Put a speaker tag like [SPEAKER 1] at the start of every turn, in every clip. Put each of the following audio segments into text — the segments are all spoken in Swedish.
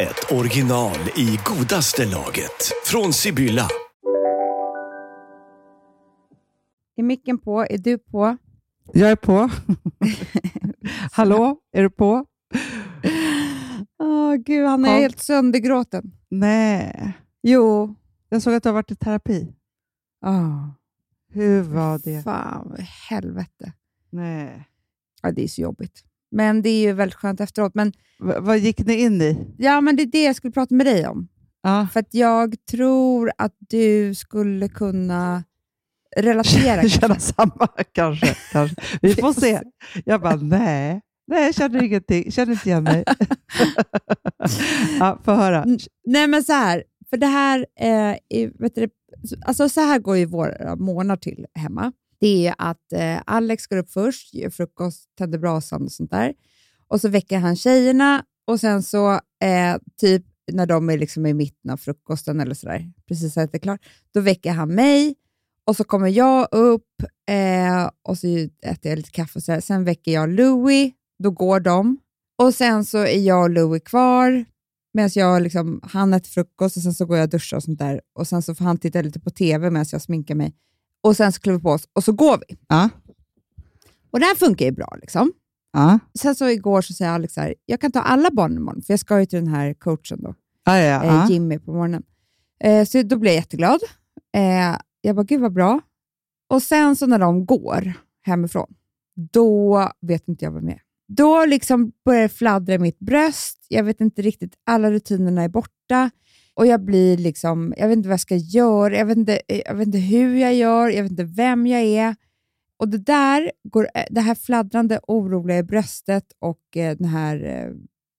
[SPEAKER 1] ett original i godaste laget. Från Sibylla.
[SPEAKER 2] Är micken på? Är du på?
[SPEAKER 3] Jag är på. Hallå, är du på?
[SPEAKER 2] Åh gud, han är
[SPEAKER 3] Ja.
[SPEAKER 2] helt söndergråten.
[SPEAKER 3] Nej.
[SPEAKER 2] Jo.
[SPEAKER 3] Jag såg att du har varit i terapi.
[SPEAKER 2] Oh,
[SPEAKER 3] Hur var det?
[SPEAKER 2] Fan, helvete.
[SPEAKER 3] Nej.
[SPEAKER 2] Ja, det är så jobbigt. Men det är ju väldigt skönt efteråt. Men,
[SPEAKER 3] V- vad gick ni in i?
[SPEAKER 2] ja, men det är det jag skulle prata med dig om.
[SPEAKER 3] Ja.
[SPEAKER 2] För jag tror att du skulle kunna relatera.
[SPEAKER 3] Känna samma kanske, kanske. Vi får se. Jag bara, nej. Nej, jag känner ingenting. Känner inte igen mig. ja, få höra.
[SPEAKER 2] Nej, men så här. För det här, eh, vet du, alltså så här går ju våra månader till hemma. Det är att eh, Alex går upp först, gör frukost, tänder brasan och sånt där. Och så väcker han tjejerna och sen så, eh, typ när de är liksom i mitten av frukosten eller sådär, precis så att det är klart, då väcker han mig och så kommer jag upp eh, och så äter jag lite kaffe och sådär. Sen väcker jag Louie, då går de. Och sen så är jag och Louie kvar medan jag liksom, han äter frukost och sen så går jag och duschar och sånt där. Och sen så får han titta lite på TV medan jag sminkar mig. Och sen så kliver vi på oss och så går vi.
[SPEAKER 3] Ja.
[SPEAKER 2] Och det här funkar ju bra. liksom.
[SPEAKER 3] Ja.
[SPEAKER 2] Sen så igår så säger Alex så här, jag kan ta alla barn imorgon, för jag ska ju till den här coachen då,
[SPEAKER 3] Ja, ja,
[SPEAKER 2] eh,
[SPEAKER 3] ja.
[SPEAKER 2] Jimmy på morgonen. Eh, så då blev jag jätteglad. Eh, jag bara, gud vad bra. Och sen så när de går hemifrån, då vet inte jag vad mer. Då liksom börjar det fladdra i mitt bröst. Jag vet inte riktigt, alla rutinerna är borta. Och jag blir liksom, jag vet inte vad jag ska göra, jag vet inte, jag vet inte hur jag gör, jag vet inte vem jag är. Och det där, går, eh, det här fladdrande, oroliga i bröstet och eh, den här, eh,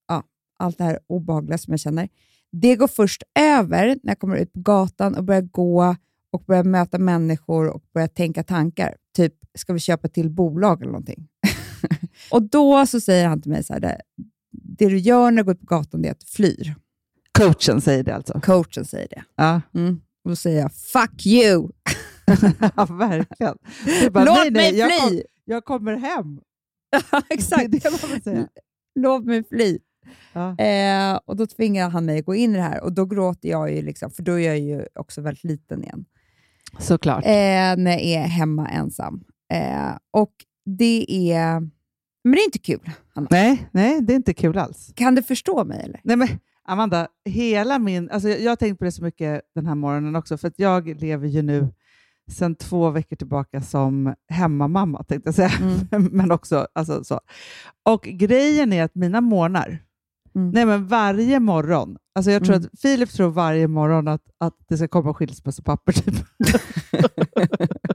[SPEAKER 2] ja, allt det här obehagliga som jag känner, det går först över när jag kommer ut på gatan och börjar gå och börjar möta människor och börjar tänka tankar. Typ, ska vi köpa till bolag eller någonting? och då så säger han till mig så här, det, det du gör när du går ut på gatan är att du flyr.
[SPEAKER 3] Coachen säger det alltså?
[SPEAKER 2] Coachen säger det.
[SPEAKER 3] Ja,
[SPEAKER 2] Mm. Och då säger jag, fuck you!
[SPEAKER 3] ja verkligen. Bara,
[SPEAKER 2] Låt
[SPEAKER 3] nej, nej,
[SPEAKER 2] mig
[SPEAKER 3] jag,
[SPEAKER 2] fly!
[SPEAKER 3] kom, jag kommer hem.
[SPEAKER 2] Exakt.
[SPEAKER 3] Det är det säga.
[SPEAKER 2] Låt mig fly.
[SPEAKER 3] Ja.
[SPEAKER 2] Eh, och Då tvingar han mig att gå in i det här och då gråter jag ju, liksom, för då är jag ju också väldigt liten igen.
[SPEAKER 3] Såklart.
[SPEAKER 2] eh, när jag är hemma ensam. Eh, och det är... Men det är inte kul, Hanna.
[SPEAKER 3] Nej, nej, det är inte kul alls.
[SPEAKER 2] Kan du förstå mig? eller?
[SPEAKER 3] Nej, men Amanda, hela min, alltså jag, jag har tänkt på det så mycket den här morgonen också, för jag lever ju nu sedan två veckor tillbaka som hemmamamma, tänkte jag säga. men också alltså, så. Och grejen är att mina morgnar,
[SPEAKER 2] Mm.
[SPEAKER 3] nej men varje morgon, alltså jag tror
[SPEAKER 2] Mm.
[SPEAKER 3] att Filip tror varje morgon att, att det ska komma skilsmässopapper. Typ.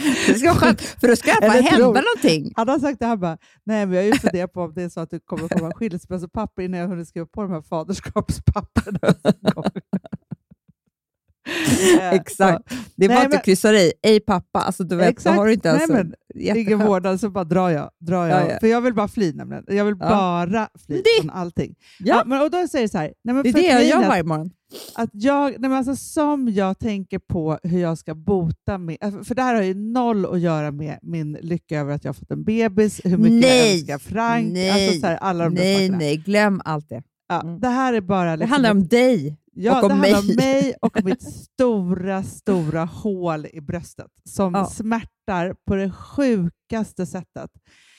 [SPEAKER 2] Det ska vara skönt, för då ska det bara hända
[SPEAKER 3] tror-
[SPEAKER 2] någonting.
[SPEAKER 3] Han har sagt det här bara, nej men jag är ju funderat på om det är så att det kommer komma skilsmässopapper innan jag hunnit skriva på de här faderskapspapperna.
[SPEAKER 2] Exakt.
[SPEAKER 3] så.
[SPEAKER 2] Det är bara
[SPEAKER 3] Nej,
[SPEAKER 2] att du kryssar i, ej pappa. Alltså, du vet,
[SPEAKER 3] Exakt.
[SPEAKER 2] Har du inte ens
[SPEAKER 3] Nej,
[SPEAKER 2] en-
[SPEAKER 3] men Ingen vårdnad, så bara drar jag. Drar jag.
[SPEAKER 2] Ja, ja.
[SPEAKER 3] För jag vill bara fly nämligen. Jag vill
[SPEAKER 2] Ja.
[SPEAKER 3] bara fly
[SPEAKER 2] Det-
[SPEAKER 3] från allting.
[SPEAKER 2] Ja.
[SPEAKER 3] men, och då säger jag så här, nej, men
[SPEAKER 2] Det är det jag gör
[SPEAKER 3] att-
[SPEAKER 2] varje morgon.
[SPEAKER 3] Att jag, nej men alltså, som jag tänker på hur jag ska bota med, alltså, för det här har ju noll att göra med min lycka över att jag har fått en bebis, hur mycket
[SPEAKER 2] Nej.
[SPEAKER 3] jag älskar Frank,
[SPEAKER 2] Nej.
[SPEAKER 3] alltså, så här, alla de där
[SPEAKER 2] Nej,
[SPEAKER 3] sakerna.
[SPEAKER 2] nej, glöm allt det.
[SPEAKER 3] Ja,
[SPEAKER 2] Mm.
[SPEAKER 3] Det här är bara...
[SPEAKER 2] Det
[SPEAKER 3] Liksom
[SPEAKER 2] handlar om dig.
[SPEAKER 3] ja,
[SPEAKER 2] och om
[SPEAKER 3] det handlar om
[SPEAKER 2] mig.
[SPEAKER 3] mig och mitt stora, stora hål i bröstet som
[SPEAKER 2] Ja.
[SPEAKER 3] smärtar på det sjukaste sättet.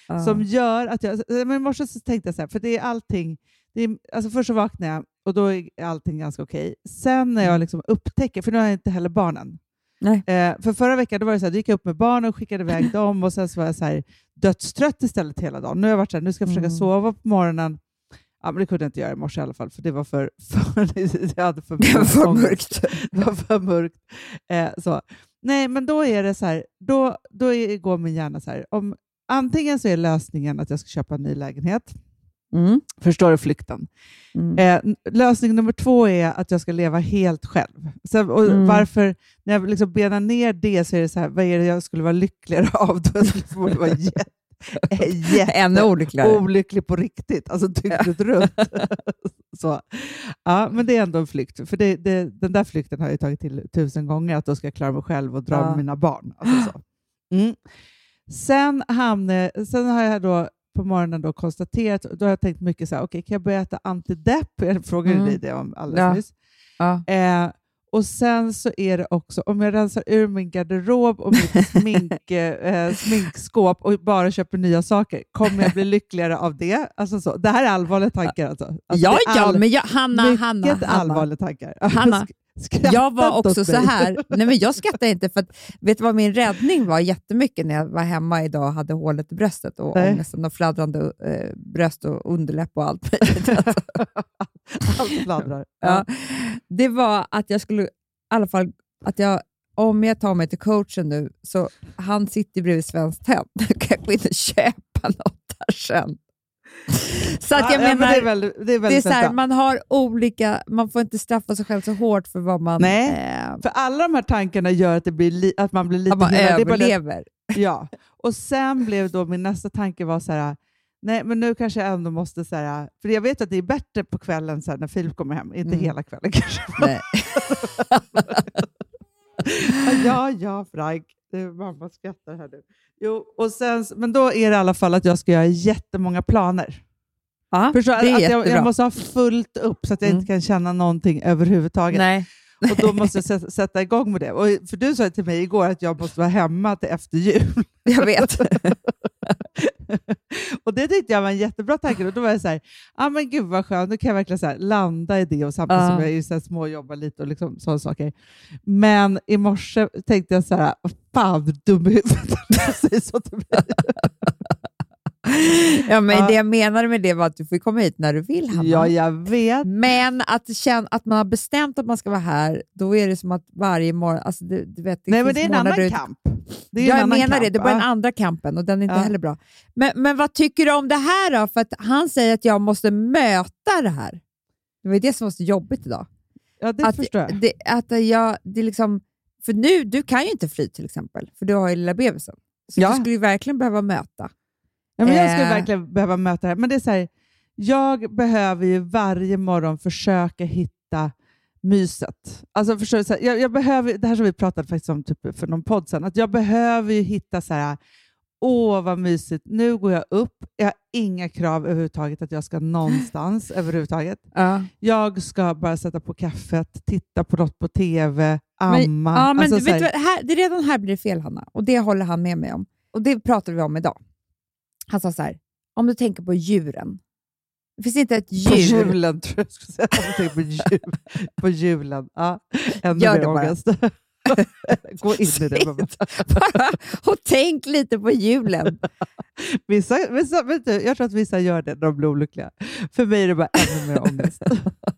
[SPEAKER 2] Ja.
[SPEAKER 3] som gör att jag... Men i morse så tänkte jag så här, för det är allting... Är, alltså först så vaknar jag och då är allting ganska okej. Sen när jag liksom upptäcker, för nu har jag inte heller barnen.
[SPEAKER 2] Nej.
[SPEAKER 3] Eh, för förra veckan då var det så här, då gick jag upp med barnen och skickade iväg dem och sen så var jag så här, dödstrött istället hela dagen. Nu har jag varit så här, nu ska jag försöka
[SPEAKER 2] Mm.
[SPEAKER 3] sova på morgonen. Ja, men det kunde jag inte göra i morse i alla fall, för det var för, för, jag hade för,
[SPEAKER 2] Det var för mörkt.
[SPEAKER 3] Det var för mörkt. Eh, så. Nej, men då är det så här, då, då är, går min hjärna så här, om, antingen så är lösningen att jag ska köpa en ny lägenhet,
[SPEAKER 2] Mm.
[SPEAKER 3] Förstår du flykten?
[SPEAKER 2] Mm.
[SPEAKER 3] Eh, lösning nummer två är att jag ska leva helt själv. Så, och
[SPEAKER 2] Mm.
[SPEAKER 3] Varför, när jag liksom benar ner det så är det så här, vad är det jag skulle vara lyckligare av? Då jag skulle vara jätte, jätte
[SPEAKER 2] Ännu olyckligare.
[SPEAKER 3] olycklig på riktigt, alltså dygnet runt. så. Ja, men det är ändå en flykt, för det, det, den där flykten har jag tagit till tusen gånger, att då ska jag klara mig själv och dra
[SPEAKER 2] Ja.
[SPEAKER 3] med mina barn. Alltså så. Mm. Sen, hamne, sen har jag då på morgonen då konstaterat, då har jag tänkt mycket så här, okej, kan jag börja äta antidepp? Jag frågade
[SPEAKER 2] Mm.
[SPEAKER 3] dig det om alldeles
[SPEAKER 2] Ja.
[SPEAKER 3] nyss.
[SPEAKER 2] Ja.
[SPEAKER 3] Eh, och sen så är det också, om jag rensar ur min garderob och mitt smink, eh, sminkskåp och bara köper nya saker, kommer jag bli lyckligare av det? Alltså så. Det här är allvarliga tankar. Alltså. alltså
[SPEAKER 2] ja, ja,
[SPEAKER 3] all-
[SPEAKER 2] men jag, Hanna, Hanna, Hanna.
[SPEAKER 3] allvarliga tankar.
[SPEAKER 2] Hanna,
[SPEAKER 3] Skratta
[SPEAKER 2] Jag var
[SPEAKER 3] inte
[SPEAKER 2] också så här. Nej, men jag skrattar inte, för att, vet du vad min räddning var jättemycket när jag var hemma idag och hade hålet i bröstet och
[SPEAKER 3] Nej.
[SPEAKER 2] ångesten och fladdrande eh, bröst och underläpp och allt möjligt. Alltså,
[SPEAKER 3] Allt fladdrar.
[SPEAKER 2] ja. Det var att jag skulle, i alla fall, att jag, om jag tar mig till coachen nu, så han sitter bredvid Svenskt Tenn, då kan jag gå in och köpa något där sen. Så att jag
[SPEAKER 3] Ja, ja, men
[SPEAKER 2] menar,
[SPEAKER 3] det är väldigt, det är
[SPEAKER 2] det är
[SPEAKER 3] väldigt
[SPEAKER 2] så här, man har olika, man får inte straffa sig själv så hårt för vad man,
[SPEAKER 3] Nej.
[SPEAKER 2] eh,
[SPEAKER 3] För alla de här tankarna gör att, det blir li, att man blir lite
[SPEAKER 2] att man
[SPEAKER 3] hela- är bara
[SPEAKER 2] överlever.
[SPEAKER 3] Ja, och sen blev då min nästa tanke var så här, nej men nu kanske jag ändå måste så här, för jag vet att det är bättre på kvällen så här, när Filip kommer hem, inte
[SPEAKER 2] Mm.
[SPEAKER 3] hela kvällen kanske.
[SPEAKER 2] Nej.
[SPEAKER 3] ja, ja Frank, Det mamma skrattar här nu. Jo, och sen, men då är det i alla fall att jag ska göra jättemånga planer.
[SPEAKER 2] Ja,
[SPEAKER 3] Förstår,
[SPEAKER 2] det är
[SPEAKER 3] att jag, jag måste ha fullt upp så att jag
[SPEAKER 2] Mm.
[SPEAKER 3] inte kan känna någonting överhuvudtaget.
[SPEAKER 2] Nej.
[SPEAKER 3] Och då måste jag sätta, igång med det. Och, för du sa till mig igår att jag måste vara hemma till efter jul.
[SPEAKER 2] Jag vet.
[SPEAKER 3] och det tyckte jag var en jättebra tanke. Och då var jag så här, ah, men gud vad skönt, nu kan jag verkligen så landa i det och samtidigt
[SPEAKER 2] Ja.
[SPEAKER 3] som jag är så här, småjobbar lite och liksom, sådana saker. Men i morse tänkte jag så här, fan dum i huvudet. Säger så till mig.
[SPEAKER 2] Ja, men
[SPEAKER 3] Ja.
[SPEAKER 2] Det jag menade med det var att du får komma hit när du vill, Hanna.
[SPEAKER 3] Ja, jag vet.
[SPEAKER 2] Men att, känna, att man har bestämt att man ska vara här, då är det som att varje morgon... Alltså du, du vet, det
[SPEAKER 3] Nej, men det är en annan
[SPEAKER 2] du-
[SPEAKER 3] kamp. Det är en
[SPEAKER 2] Ja, jag
[SPEAKER 3] annan
[SPEAKER 2] menar
[SPEAKER 3] kamp.
[SPEAKER 2] det. Det var den andra kampen och den är inte
[SPEAKER 3] Ja.
[SPEAKER 2] heller bra. Men, men vad tycker du om det här då? För att han säger att jag måste möta det här. Det var ju det som var så jobbigt idag.
[SPEAKER 3] Ja, det
[SPEAKER 2] att,
[SPEAKER 3] förstår jag.
[SPEAKER 2] Det, att jag, det liksom, för nu, du kan ju inte fly till exempel, för du har ju lilla bebisen. Så
[SPEAKER 3] Ja.
[SPEAKER 2] du skulle ju verkligen behöva möta.
[SPEAKER 3] Ja, men jag skulle
[SPEAKER 2] Eh.
[SPEAKER 3] verkligen behöva möta det här. Men det är så här, jag behöver ju varje morgon försöka hitta myset. Alltså förstår så här, jag, jag behöver, det här som vi pratade faktiskt om typ för någon podd sen, att jag behöver ju hitta så här, åh vad mysigt, nu går jag upp, jag har inga krav överhuvudtaget att jag ska någonstans överhuvudtaget. Jag ska bara sätta på kaffet, titta på något på TV, amma.
[SPEAKER 2] Men, ja, men
[SPEAKER 3] alltså,
[SPEAKER 2] du
[SPEAKER 3] här-
[SPEAKER 2] vet, vad, här, det är redan här blir det fel, Hanna. Och det håller han med mig om. Och det pratade vi om idag. Han sa så här, om du tänker på djuren. Det finns inte ett
[SPEAKER 3] På
[SPEAKER 2] djur.
[SPEAKER 3] julen tror jag skulle säga. Jag tänker på, jul, på julen. Ja, ännu
[SPEAKER 2] Gör
[SPEAKER 3] mer
[SPEAKER 2] bara.
[SPEAKER 3] ångest. Gå in i det. mamma.
[SPEAKER 2] Bara, och tänk lite på julen.
[SPEAKER 3] Vissa, vissa, vet du, jag tror att vissa gör det när de blir olyckliga. För mig är det bara ännu mer ångest.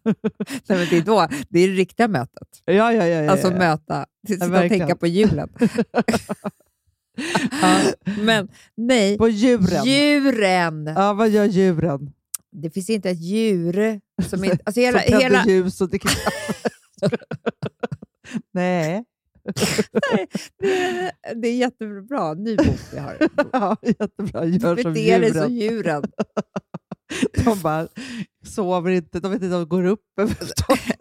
[SPEAKER 2] Nej, men det, är då, det är det riktiga mötet.
[SPEAKER 3] Ja, ja, ja. ja,
[SPEAKER 2] Alltså
[SPEAKER 3] ja.
[SPEAKER 2] möta, sitta och
[SPEAKER 3] verkligen.
[SPEAKER 2] tänka på julen. ja, men nej,
[SPEAKER 3] På djuren.
[SPEAKER 2] djuren.
[SPEAKER 3] Ja, vad gör djuren?
[SPEAKER 2] Det finns inte ett djur som inte... Alltså hela,
[SPEAKER 3] Som tänder
[SPEAKER 2] hela,
[SPEAKER 3] ljus och dricker kaffe. Nej.
[SPEAKER 2] det, är, det är jättebra. Ny bok vi har.
[SPEAKER 3] Ja, jättebra. Gör som
[SPEAKER 2] Bete dig som
[SPEAKER 3] djuren.
[SPEAKER 2] djuren.
[SPEAKER 3] De bara sover inte, de vet inte om de går upp överhuvudtaget.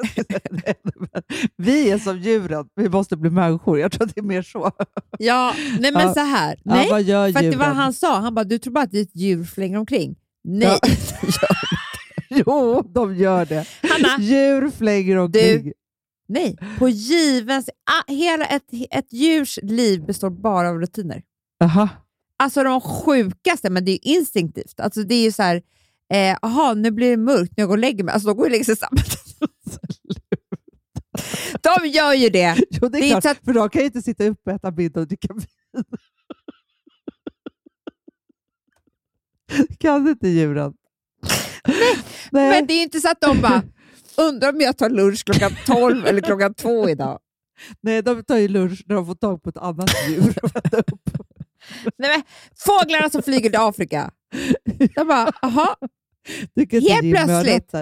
[SPEAKER 3] Vi är som djuren, vi måste bli människor. Jag tror att det är mer så.
[SPEAKER 2] Ja, nej men
[SPEAKER 3] Ja.
[SPEAKER 2] så här.
[SPEAKER 3] Ja,
[SPEAKER 2] Nej,
[SPEAKER 3] vad gör
[SPEAKER 2] för det var han sa. Han bara, du tror bara att det är ett djur flänger omkring. Nej,
[SPEAKER 3] Jo, de gör det.
[SPEAKER 2] Hanna.
[SPEAKER 3] Djur flänger omkring.
[SPEAKER 2] nej. På givens... ah, Hela ett, ett djurs liv består bara av rutiner.
[SPEAKER 3] Aha.
[SPEAKER 2] Alltså de sjukaste, men det är instinktivt. Alltså det är så här, eh, aha, nu blir det mörkt när jag går och lägger mig. Alltså de går och lägger sig samman. De gör ju det.
[SPEAKER 3] Jo, det är,
[SPEAKER 2] Det är
[SPEAKER 3] klart,
[SPEAKER 2] att-
[SPEAKER 3] för de kan ju inte sitta uppe och äta middag och dricka vin. kan inte djuren? Nej.
[SPEAKER 2] Men det är ju inte så att de bara, undrar om jag tar lunch klockan 12 eller klockan 2 idag.
[SPEAKER 3] Nej, de tar ju lunch när de får tag på ett annat djur äta upp.
[SPEAKER 2] Nej, men, fåglarna som flyger till Afrika. De bara, aha,
[SPEAKER 3] Tycker inte
[SPEAKER 2] Helt plötsligt.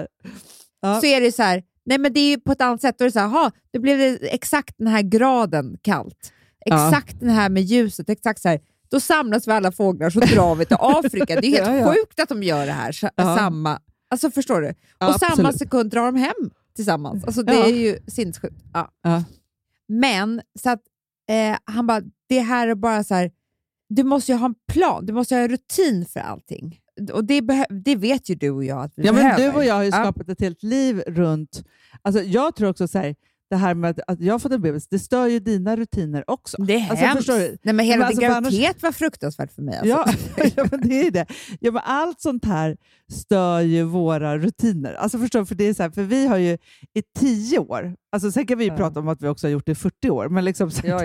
[SPEAKER 3] Ja.
[SPEAKER 2] så är det så här, nej men det är ju på ett annat sätt. Då är det så här, aha, det blev det exakt den här graden kallt.
[SPEAKER 3] Ja.
[SPEAKER 2] Exakt den här med ljuset. Exakt så här. Då samlas vi alla fåglar så drar vi till Afrika. Det är helt
[SPEAKER 3] Ja, ja.
[SPEAKER 2] sjukt att de gör det här. sa-
[SPEAKER 3] Ja.
[SPEAKER 2] Samma, alltså förstår du?
[SPEAKER 3] Ja,
[SPEAKER 2] och samma
[SPEAKER 3] absolut.
[SPEAKER 2] sekund drar de hem tillsammans. Alltså det
[SPEAKER 3] Ja.
[SPEAKER 2] är ju sinnessjukt. Ja.
[SPEAKER 3] Ja.
[SPEAKER 2] Men så att, eh, han bara, det här är bara så här, du måste ju ha en plan, du måste ha en rutin för allting. Och det, det vet ju du och jag att vi
[SPEAKER 3] Ja, men
[SPEAKER 2] behöver.
[SPEAKER 3] du och jag har ju skapat ett helt liv runt... Alltså, jag tror också så här, det här med att, jag har fått en bebis, det stör ju dina rutiner också.
[SPEAKER 2] Det är
[SPEAKER 3] Alltså,
[SPEAKER 2] hemskt. Nej, men hela
[SPEAKER 3] Men alltså,
[SPEAKER 2] din
[SPEAKER 3] för annars-
[SPEAKER 2] graviditet var fruktansvärt för mig. Alltså.
[SPEAKER 3] Ja, ja, men det är det. Ja, men allt sånt här stör ju våra rutiner. Alltså förstår? För, det är så här, för vi har ju i tio år, alltså sen kan vi ju
[SPEAKER 2] Ja.
[SPEAKER 3] prata om att vi också har gjort det i 40 år, men, liksom,
[SPEAKER 2] ja.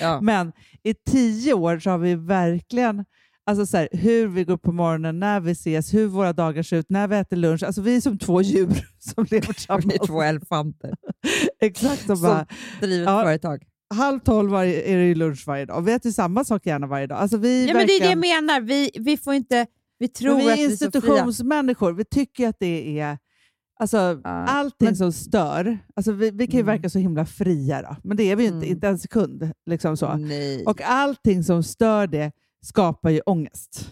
[SPEAKER 2] Ja.
[SPEAKER 3] men i tio år så har vi verkligen Alltså så här, hur vi går upp på morgonen, när vi ses, hur våra dagar ser ut, när vi äter lunch. Alltså vi är som två djur som lever
[SPEAKER 2] Vi
[SPEAKER 3] tillsammans.
[SPEAKER 2] är två elefanter
[SPEAKER 3] Exakt. Som
[SPEAKER 2] som
[SPEAKER 3] bara,
[SPEAKER 2] driver ett
[SPEAKER 3] Ja.
[SPEAKER 2] företag.
[SPEAKER 3] halv tolv varje, är det ju lunch varje dag. Vi äter samma sak gärna varje dag. Alltså vi
[SPEAKER 2] Ja, men det är det jag menar. Vi, vi får inte... Vi tror
[SPEAKER 3] Men vi
[SPEAKER 2] att
[SPEAKER 3] är
[SPEAKER 2] vi
[SPEAKER 3] institutionsmänniskor. Vi tycker att det är... Alltså,
[SPEAKER 2] Ja,
[SPEAKER 3] allting
[SPEAKER 2] men-
[SPEAKER 3] som stör. Alltså, vi, vi kan ju
[SPEAKER 2] Mm.
[SPEAKER 3] verka så himla fria, då. men det är vi ju inte,
[SPEAKER 2] Mm.
[SPEAKER 3] inte en sekund. Liksom så.
[SPEAKER 2] Nej.
[SPEAKER 3] Och allting som stör det skapar ju ångest.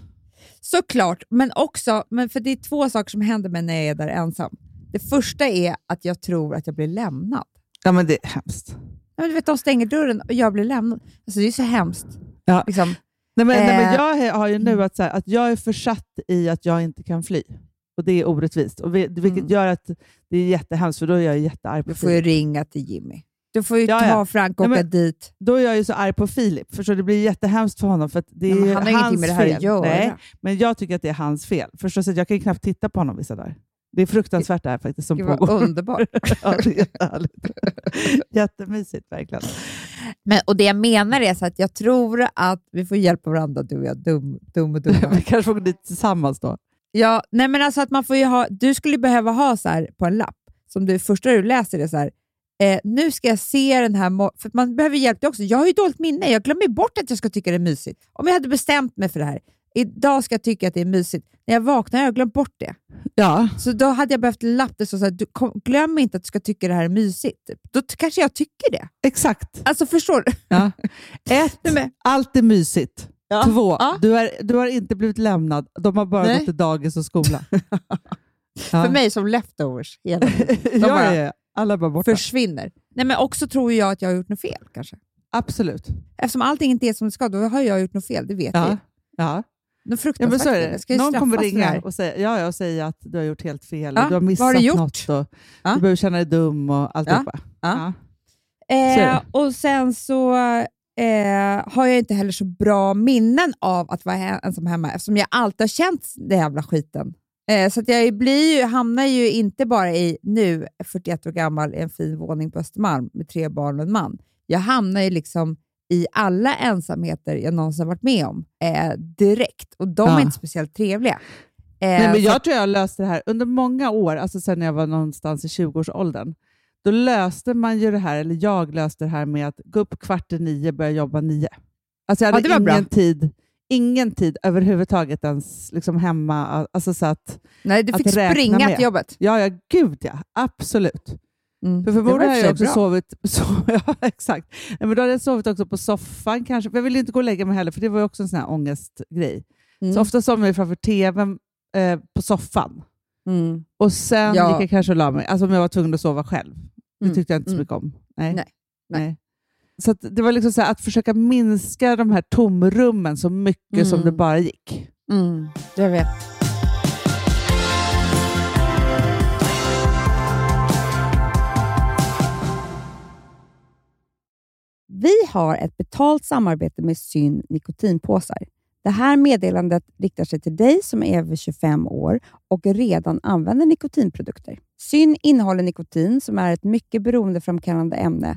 [SPEAKER 2] Såklart, men också, men för det är två saker som händer mig när jag är där ensam. Det första är att jag tror att jag blir lämnad.
[SPEAKER 3] Ja, men det är hemskt.
[SPEAKER 2] Ja, men du vet, de stänger dörren och jag blir lämnad. Alltså, det är så hemskt.
[SPEAKER 3] Ja.
[SPEAKER 2] Liksom.
[SPEAKER 3] Nej, men, nej, men
[SPEAKER 2] Eh,
[SPEAKER 3] jag har ju nu att, så här, att jag är försatt i att jag inte kan fly. Och Det är orättvist, och vi, vilket
[SPEAKER 2] Mm.
[SPEAKER 3] gör att det är jättehemskt, för då är jag jättearg på
[SPEAKER 2] Du får ju ringa till Jimmy. Du får ju
[SPEAKER 3] Ja,
[SPEAKER 2] ta
[SPEAKER 3] ja.
[SPEAKER 2] Frank och
[SPEAKER 3] Nej,
[SPEAKER 2] åka dit.
[SPEAKER 3] Då är jag ju så arg på Filip, förstår? Det blir jättehemskt för honom, för det är
[SPEAKER 2] Nej,
[SPEAKER 3] ju
[SPEAKER 2] han har ingenting med det här att göra.
[SPEAKER 3] Nej, men jag tycker att det är hans fel. Förstår? Så jag kan ju knappt titta på honom vissa dagar. Det är fruktansvärt det här faktiskt som
[SPEAKER 2] Gud vad
[SPEAKER 3] pågår.
[SPEAKER 2] underbart.
[SPEAKER 3] ja, det är jättehärligt. Jättemysigt verkligen.
[SPEAKER 2] Men, och det jag menar är så att jag tror att vi får hjälpa varandra, du och jag. Dum, dum och dum.
[SPEAKER 3] Vi kanske får gå dit tillsammans då.
[SPEAKER 2] Ja, nej men alltså att man får ju ha, du skulle behöva ha så här på en lapp, som du första du läser det så här, eh, nu ska jag se den här, för att man behöver hjälp också. Jag har ju dåligt minne, jag glömmer bort att jag ska tycka det är mysigt. Om jag hade bestämt mig för det här, idag ska jag tycka att det är mysigt. När jag vaknar har jag glömt bort det.
[SPEAKER 3] Ja,
[SPEAKER 2] Så då hade jag behövt en lapp där det så kom, glöm inte att du ska tycka det här är mysigt. Då t- kanske jag tycker det.
[SPEAKER 3] exakt.
[SPEAKER 2] Alltså förstår du?
[SPEAKER 3] Ja. Ett, allt är mysigt.
[SPEAKER 2] Ja.
[SPEAKER 3] Två,
[SPEAKER 2] Ja.
[SPEAKER 3] du, är, du har inte blivit lämnad. De har bara
[SPEAKER 2] Nej.
[SPEAKER 3] gått till dagis och skola.
[SPEAKER 2] För mig som leftovers hela. De
[SPEAKER 3] ja,
[SPEAKER 2] bara
[SPEAKER 3] ja. Alla bara borta.
[SPEAKER 2] försvinner. Nej, men också tror jag att jag har gjort något fel kanske.
[SPEAKER 3] Absolut.
[SPEAKER 2] Eftersom allting inte är som det ska, då har jag gjort något fel, det vet.
[SPEAKER 3] Ja.
[SPEAKER 2] ju.
[SPEAKER 3] Ja.
[SPEAKER 2] Något
[SPEAKER 3] Ja,
[SPEAKER 2] fruktansvärt
[SPEAKER 3] men så är det. Någon kommer ringa och säga, ja, ja, och säga att du har gjort helt fel,
[SPEAKER 2] Ja,
[SPEAKER 3] du har missat
[SPEAKER 2] har du gjort?
[SPEAKER 3] något och
[SPEAKER 2] Ja.
[SPEAKER 3] du behöver känna dig dum och alltihopa.
[SPEAKER 2] Ja. Eh, och sen så eh, har jag inte heller så bra minnen av att vara ensam hemma eftersom jag alltid har känt den jävla skiten. Eh, så jag blir ju, hamnar ju inte bara i, nu 41 år gammal, i en fin våning på Östermalm med tre barn och en man. Jag hamnar ju liksom i alla ensamheter jag någonsin varit med om eh, direkt och de
[SPEAKER 3] Ja.
[SPEAKER 2] är inte speciellt trevliga. Eh,
[SPEAKER 3] Nej, men
[SPEAKER 2] så
[SPEAKER 3] jag tror jag har löst det här under många år, alltså sen jag var någonstans i 20-årsåldern. Då löste man ju det här, eller jag löste det här med att gå upp kvart i nio och börja jobba nio. Alltså jag
[SPEAKER 2] Ja,
[SPEAKER 3] hade
[SPEAKER 2] det var bra.
[SPEAKER 3] ingen tid, ingen tid överhuvudtaget ens liksom hemma. Alltså så att,
[SPEAKER 2] Nej, du fick springa
[SPEAKER 3] med.
[SPEAKER 2] till jobbet.
[SPEAKER 3] ja, ja, gud ja, absolut.
[SPEAKER 2] Mm.
[SPEAKER 3] För förmodligen har jag också
[SPEAKER 2] bra.
[SPEAKER 3] sovit, så, ja, exakt. Nej, men då hade jag sovit också på soffan kanske, för jag ville inte gå och lägga mig heller, för det var ju också en sån här ångestgrej.
[SPEAKER 2] Mm.
[SPEAKER 3] Så ofta somnade jag framför tvn eh, på soffan.
[SPEAKER 2] Mm.
[SPEAKER 3] Och sen
[SPEAKER 2] Ja.
[SPEAKER 3] gick jag kanske och la mig, alltså om jag var tvungen att sova själv. Det
[SPEAKER 2] Mm.
[SPEAKER 3] tyckte jag inte så
[SPEAKER 2] Mm.
[SPEAKER 3] mycket om. Nej.
[SPEAKER 2] Nej. Nej.
[SPEAKER 3] Så att det var liksom så att försöka minska de här tomrummen så mycket som
[SPEAKER 2] Mm.
[SPEAKER 3] det bara gick.
[SPEAKER 2] Mm. Jag vet. Vi har ett betalt samarbete med Syn nikotinpåsar. Det här meddelandet riktar sig till dig som är över 25 år och redan använder nikotinprodukter. Syn innehåller nikotin som är ett mycket beroendeframkallande ämne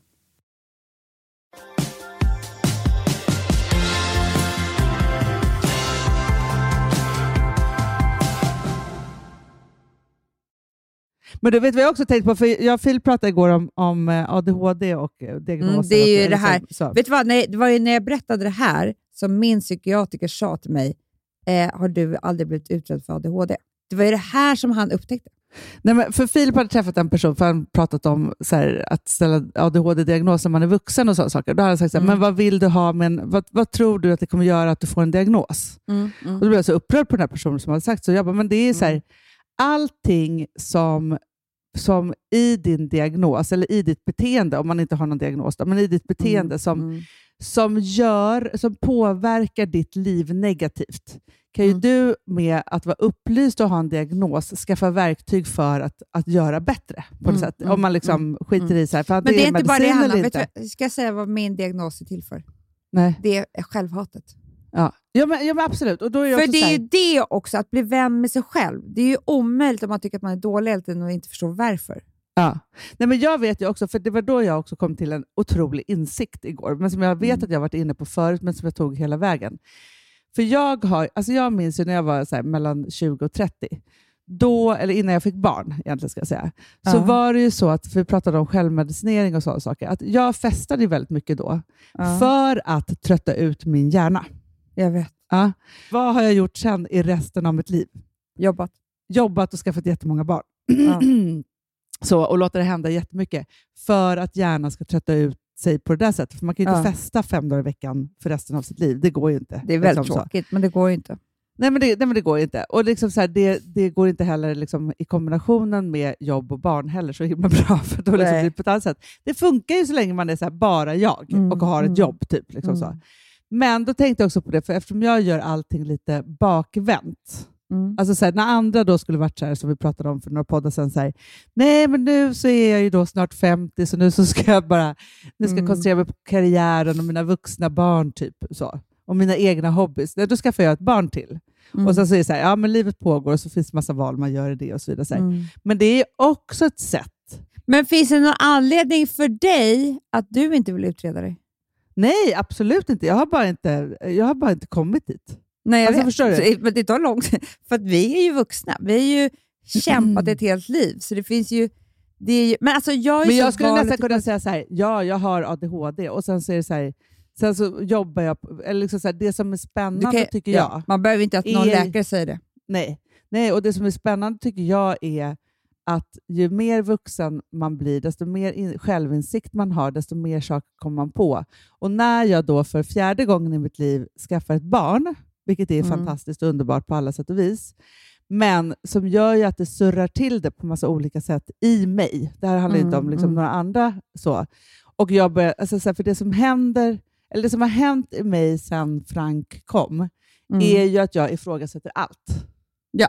[SPEAKER 3] Men du vet vad jag också tänkt på? För jag och Phil pratade igår om, om eh, ADHD och eh, diagnoser.
[SPEAKER 2] Mm, det är ju
[SPEAKER 3] och-
[SPEAKER 2] det
[SPEAKER 3] eller
[SPEAKER 2] här.
[SPEAKER 3] så- så.
[SPEAKER 2] Vet du vad, när, det var ju när jag berättade det här som min psykiatriker sa till mig, eh, har du aldrig blivit utredd för ADHD? Det var ju det här som han upptäckte.
[SPEAKER 3] Nej, men för Filip hade träffat en person, för han pratat om så här, att ställa ADHD-diagnos när man är vuxen och sådana saker. Då hade han sagt så här,
[SPEAKER 2] Mm.
[SPEAKER 3] men vad vill du ha, men vad, vad tror du att det kommer göra att du får en diagnos? Och då blev jag så upprörd på den här personen som hade sagt så. Jag bara, men det är så här, allting som, som i din diagnos, eller i ditt beteende, om man inte har någon diagnos, då, men i ditt beteende som,
[SPEAKER 2] Mm.
[SPEAKER 3] som, gör, som påverkar ditt liv negativt, kan ju
[SPEAKER 2] Mm.
[SPEAKER 3] du med att vara upplyst och ha en diagnos skaffa verktyg för att, att göra bättre. på
[SPEAKER 2] Mm,
[SPEAKER 3] sätt.
[SPEAKER 2] mm,
[SPEAKER 3] Om man liksom skiter i så här,
[SPEAKER 2] Men det är inte bara det, Hanna.
[SPEAKER 3] inte.
[SPEAKER 2] du, ska jag säga vad min diagnos är till för?
[SPEAKER 3] Nej.
[SPEAKER 2] Det är självhatet.
[SPEAKER 3] Ja. Ja, men, ja, men absolut. Och då är
[SPEAKER 2] För det är ju det också, att bli vän med sig själv. Det är ju omöjligt om man tycker att man är dålig hela tiden och inte förstår varför.
[SPEAKER 3] Ja. Nej, men jag vet ju också, för det var då jag också kom till en otrolig insikt igår, men som jag vet
[SPEAKER 2] Mm.
[SPEAKER 3] att jag varit inne på förut, men som jag tog hela vägen. För jag, har, alltså jag minns ju när jag var här, mellan 20 och 30, då, eller innan jag fick barn egentligen ska jag säga, så
[SPEAKER 2] Ja.
[SPEAKER 3] var det ju så att, för vi pratade om självmedicinering och sådana saker, att jag festade väldigt mycket då
[SPEAKER 2] Ja,
[SPEAKER 3] för att trötta ut min hjärna.
[SPEAKER 2] jag vet.
[SPEAKER 3] Ja. Vad har jag gjort sen i resten av mitt liv?
[SPEAKER 2] Jobbat.
[SPEAKER 3] Jobbat och skaffat jättemånga barn.
[SPEAKER 2] Ja.
[SPEAKER 3] så, och låter det hända jättemycket för att hjärnan ska trötta ut sig på det där sättet. För man kan ju inte
[SPEAKER 2] Ja.
[SPEAKER 3] festa fem dagar i veckan för resten av sitt liv. Det går ju inte.
[SPEAKER 2] Det är väldigt
[SPEAKER 3] Liksom så.
[SPEAKER 2] tråkigt, men det går ju inte.
[SPEAKER 3] Nej, men det, nej, men det går inte. Och liksom så här, det, det går inte heller liksom, i kombinationen med jobb och barn heller så himla bra. För då liksom det på ett annat sätt. Det funkar ju så länge man är så här, bara jag
[SPEAKER 2] Mm,
[SPEAKER 3] och har ett
[SPEAKER 2] mm.
[SPEAKER 3] jobb. Typ, liksom så.
[SPEAKER 2] Mm.
[SPEAKER 3] Men då tänkte jag också på det, för eftersom jag gör allting lite bakvänt,
[SPEAKER 2] Mm.
[SPEAKER 3] Alltså så här, när andra då skulle varit så här, som vi pratade om för några poddar sedan, så här, nej men nu så är jag ju då snart 50 så nu så ska jag bara nu ska
[SPEAKER 2] Mm.
[SPEAKER 3] koncentrera mig på karriären och mina vuxna barn typ så. och mina egna hobbys. Nej, då skaffar jag ett barn till.
[SPEAKER 2] Mm.
[SPEAKER 3] Och sen så är det så här, ja men livet pågår och så finns det massa val man gör i det och så vidare. Så.
[SPEAKER 2] Mm.
[SPEAKER 3] Men det är också ett sätt.
[SPEAKER 2] Men finns det någon anledning för dig att du inte vill utreda dig?
[SPEAKER 3] Nej, absolut inte. Jag har bara inte, jag har bara inte kommit dit.
[SPEAKER 2] Nej, jag
[SPEAKER 3] Alltså,
[SPEAKER 2] vet.
[SPEAKER 3] förstår du?
[SPEAKER 2] Så, men det tar långt För att vi är ju vuxna. Vi har ju kämpat ett helt liv. Så det finns ju... Det är ju men alltså jag är
[SPEAKER 3] Men jag skulle nästan kunna säga så här, ja, jag har ADHD och sen så är det så här, sen så jobbar jag, eller liksom så här, det som är spännande
[SPEAKER 2] kan-
[SPEAKER 3] tycker
[SPEAKER 2] ja,
[SPEAKER 3] jag,
[SPEAKER 2] Man behöver inte att någon
[SPEAKER 3] är-
[SPEAKER 2] läkare säger det.
[SPEAKER 3] nej, nej, och det som är spännande tycker jag är att ju mer vuxen man blir, desto mer in, självinsikt man har, desto mer saker kommer man på. Och när jag då för fjärde gången i mitt liv skaffar ett barn, vilket är
[SPEAKER 2] Mm.
[SPEAKER 3] fantastiskt och underbart på alla sätt och vis, men som gör ju att det surrar till det på massa olika sätt i mig. Det här handlar inte om
[SPEAKER 2] Mm,
[SPEAKER 3] liksom
[SPEAKER 2] mm.
[SPEAKER 3] några andra så. Och jag börjar, alltså, så här, för det som händer, eller det som har hänt i mig sedan Frank kom,
[SPEAKER 2] Mm.
[SPEAKER 3] är ju att jag ifrågasätter allt.
[SPEAKER 2] Ja.